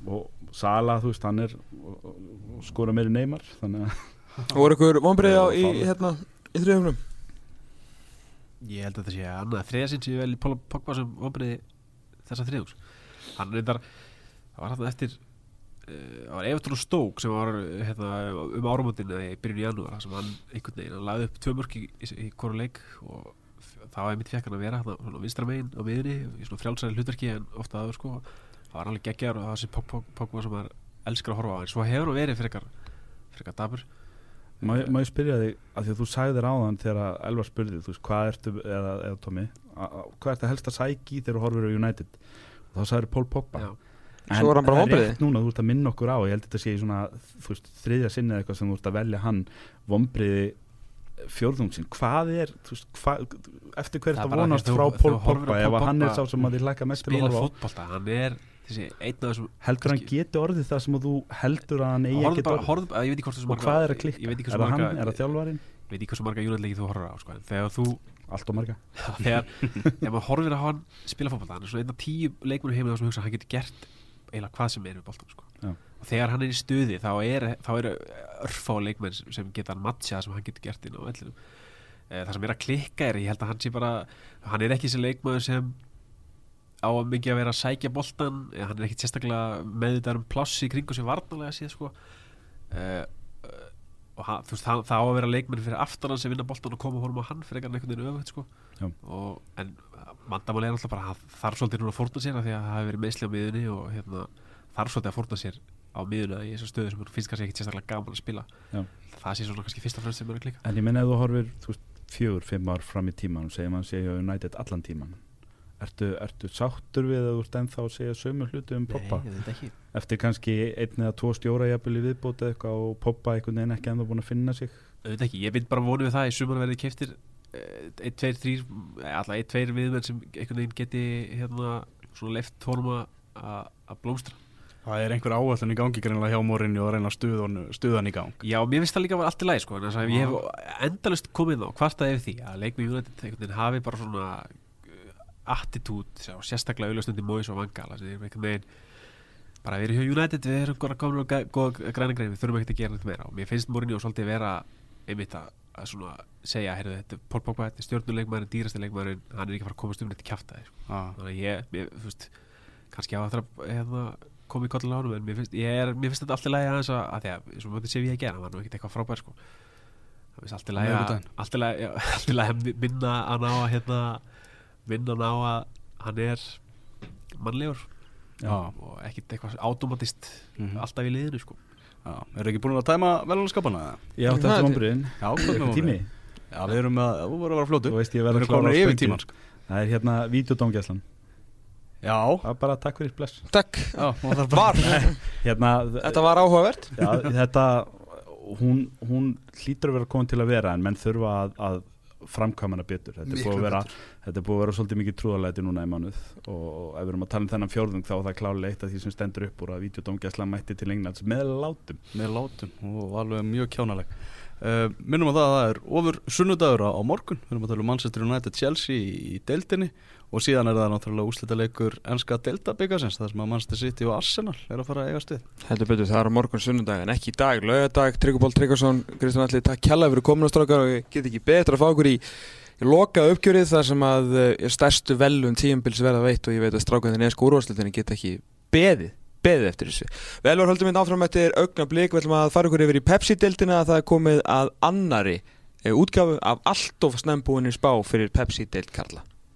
og Sala, þú veist, hann er skora meiri neymar þannig að (laughs) og voru ykkur vonbreið á í, hérna, í þriðumrum Ég held að þetta sé sinn sem ég vel í Póla Pogba sem vonbreiði þessa þriðungs Hann reyndar, það var hann eftir það var Everton og Stoke sem var uh, hérna, um áramótin eða í byrjun í janúar sem hann einhvern veginn, hann lagði upp tvö mörk í, í, í hvora leik og það var einmitt fekk hann að vera hérna, svona vinstra megin á miðunni í svona frjálsæri hlutverki en ofta aður sko. Það var alveg geggjar og það Pog- Pog- Pogba sem er elskar að horfa á en svo hefur hann verið frekar frekar dabur má, ég- spyrja þig, af því að þú sagðir áðan þegar að Elvar spurði, þú veist, hvað ertu eða, eða Tommy, hvað ertu helst að sæki þegar þú horfir á United? Og þá sagðir Pól Pogba. Já. En Svo var hann bara það er vonbrigði. rétt núna, þú ert að minna okkur á ég held að þetta sé í svona, þú veist, þriðja sinni eða eitthvað sem þú ert að velja hann vombriði fjórðungsinn. Hvað er, þú veist, hvað eftir hver Það er þetta vonast að frá Pól á Pogba? Ef að hann er sá sem að þið læka mest til að spila horfa á. fótbolta hann er þessi einn af þessum heldur hann geti orðið það sem að þú heldur að hann eigi ekki bara, orðið? og hvað er að klikka, ég veit ekki er það hann, marga er það þjálfarinn? Ég veit ekki hversu marga júnatleiki þú horfir á sko. en þegar þú allt og marga. (laughs) þegar, þegar maður horfir á hann spila fótbolta hann er svona einn af tíu leikmennu heimlega sem hugsa að hann getur gert eiginlega hvað sem er við boltan sko. Og þegar hann er í stuði þá er, þá eru örfá leikmenn sem- geta hann matcha sem hann getur gert inn á vellinum. Eh, það sem er að klikka er, ég held að hann sé bara hann er ekki þessi leikmaður sem á að mikið að vera að sækja boltan eða hann er ekki sérstaklega með þetta um pláss í kringu sem varnalega síðan sko. Uh, og hann, þú veist, það, það á að vera leikmenn fyrir aftan hann sem vinna boltan og koma honum á hann fyrir einhvern veginn öfugt sko. Og, en mandamáli er náttúrulega bara að þarf svolítið núna að fórna sér af því að það hafi verið meðsli á miðunni og hérna, þarf svolítið að fórna sér á miðuna í þessu stöðu sem finnst kannski ekki sérstaklega gaman að spila. Já. það sé svona kannski fyrst og fremst sem er að klika en ég menna ef þú horfir fjögur, fimm ár fram í tíman og segir sé hjá United allan tíman ertu, ertu sáttur við að þú ert ennþá að segja sömu hluti um Poppa Nei, þetta ekki. Eftir kannski einn eða tvo stjóra og verði keftir 1, 2, 3 alltaf 1, 2 viðmenn sem einhvern veginn geti hérna svona leift honum að- blómstra. Það er einhver áallin í gangi greinlega hjá morinni og reyna að stuða hann- stuða hann í gang. Já, mér finnst það líka að vera allt í lagi sko, en ég hef endalust komið á hvartaði yfir því að leikmi United hafi bara svona uh, attitút, sjá, sérstaklega auðvitað í Móis og Vangala bara við erum hjá United, við erum góða og græna grein, við þurfum ekkert að gera þetta meira. Og mér finnst Mourinho svolítið vera einmitt að, að svona segja, heyrðu, þetta Paul Pogba, þetta er stjórnuleikmærin, dýrasti leikmærin hann er ekki að fara að komast um þetta sko. ah. þannig að ég, mér, þú veist kannski á aftur að hérna, koma í kollin á honum en mér finnst, ég er, mér finnst þetta alltaf lægi aðeins að, að því að, eins og mjög sé ég að gera hann var nú ekkert eitthvað frábær sko það finnst alltaf lægi að Miðvikudaginn. alltaf lægi, já, (laughs) alltaf lægi að minna hann á að hérna, minna hann á að hann er mannlegur Já. og ekkert eitthvað automatist Mhm. alltaf í liðinu sko Já, eru ekki búin að tæma átti Það eftir er- vonbriðin Já, hvernig var tími. Já, við erum að, þú voru að vera fljótu Þú veist ég að klára komin á yfir spöngi. tíman sko. Það er hérna videodómgæslan Já, Það er bara takk fyrir bless. Takk, já, það er bara var, Hérna þetta var áhugavert. Já, þetta hún, hún hlýtur að vera komin til að vera en menn þurfa að, að framkvæma hana betur. Þetta er, búið að vera, þetta er búið að vera svolítið mikið trúðalæti núna í mánuð. Og, ef við erum að tala um þennan fjórðung þá er það klálega eitt af því sem stendur upp úr að videodómgæsla mætti til Englands með látum. Með látum og alveg mjög kjánaleg. Uh, Minnum á það að það er ofur sunnudagur á morgun. Við erum að tala um Manchester United Chelsea í deildinni og síðan er það náttúrulega úslita leikur enska deildabikarsins þar sem að Manchester City og Arsenal er að fara að eiga stuð Heldur betur, það er morgun sunnudag en ekki í dag, laugardag, Tryggubál Tryggvason Kristján Alli, takk kjalla fyrir komin á strákar og get ekki betra að fá okkur í, loka uppgjörið þar sem að uh, stærstu velun tíumbils verða veitt og ég veit að strákarnir neðsku úrvarslutinni get ekki beðið beðið eftir þessu. Velvar höldum við áfram eftir augna blik, við ætlum að fara ykkur yfir í Pepsi-deildina að það er komið að annari eh, útgáfu af allt of snembúinni spá fyrir Pepsi-deild Karla.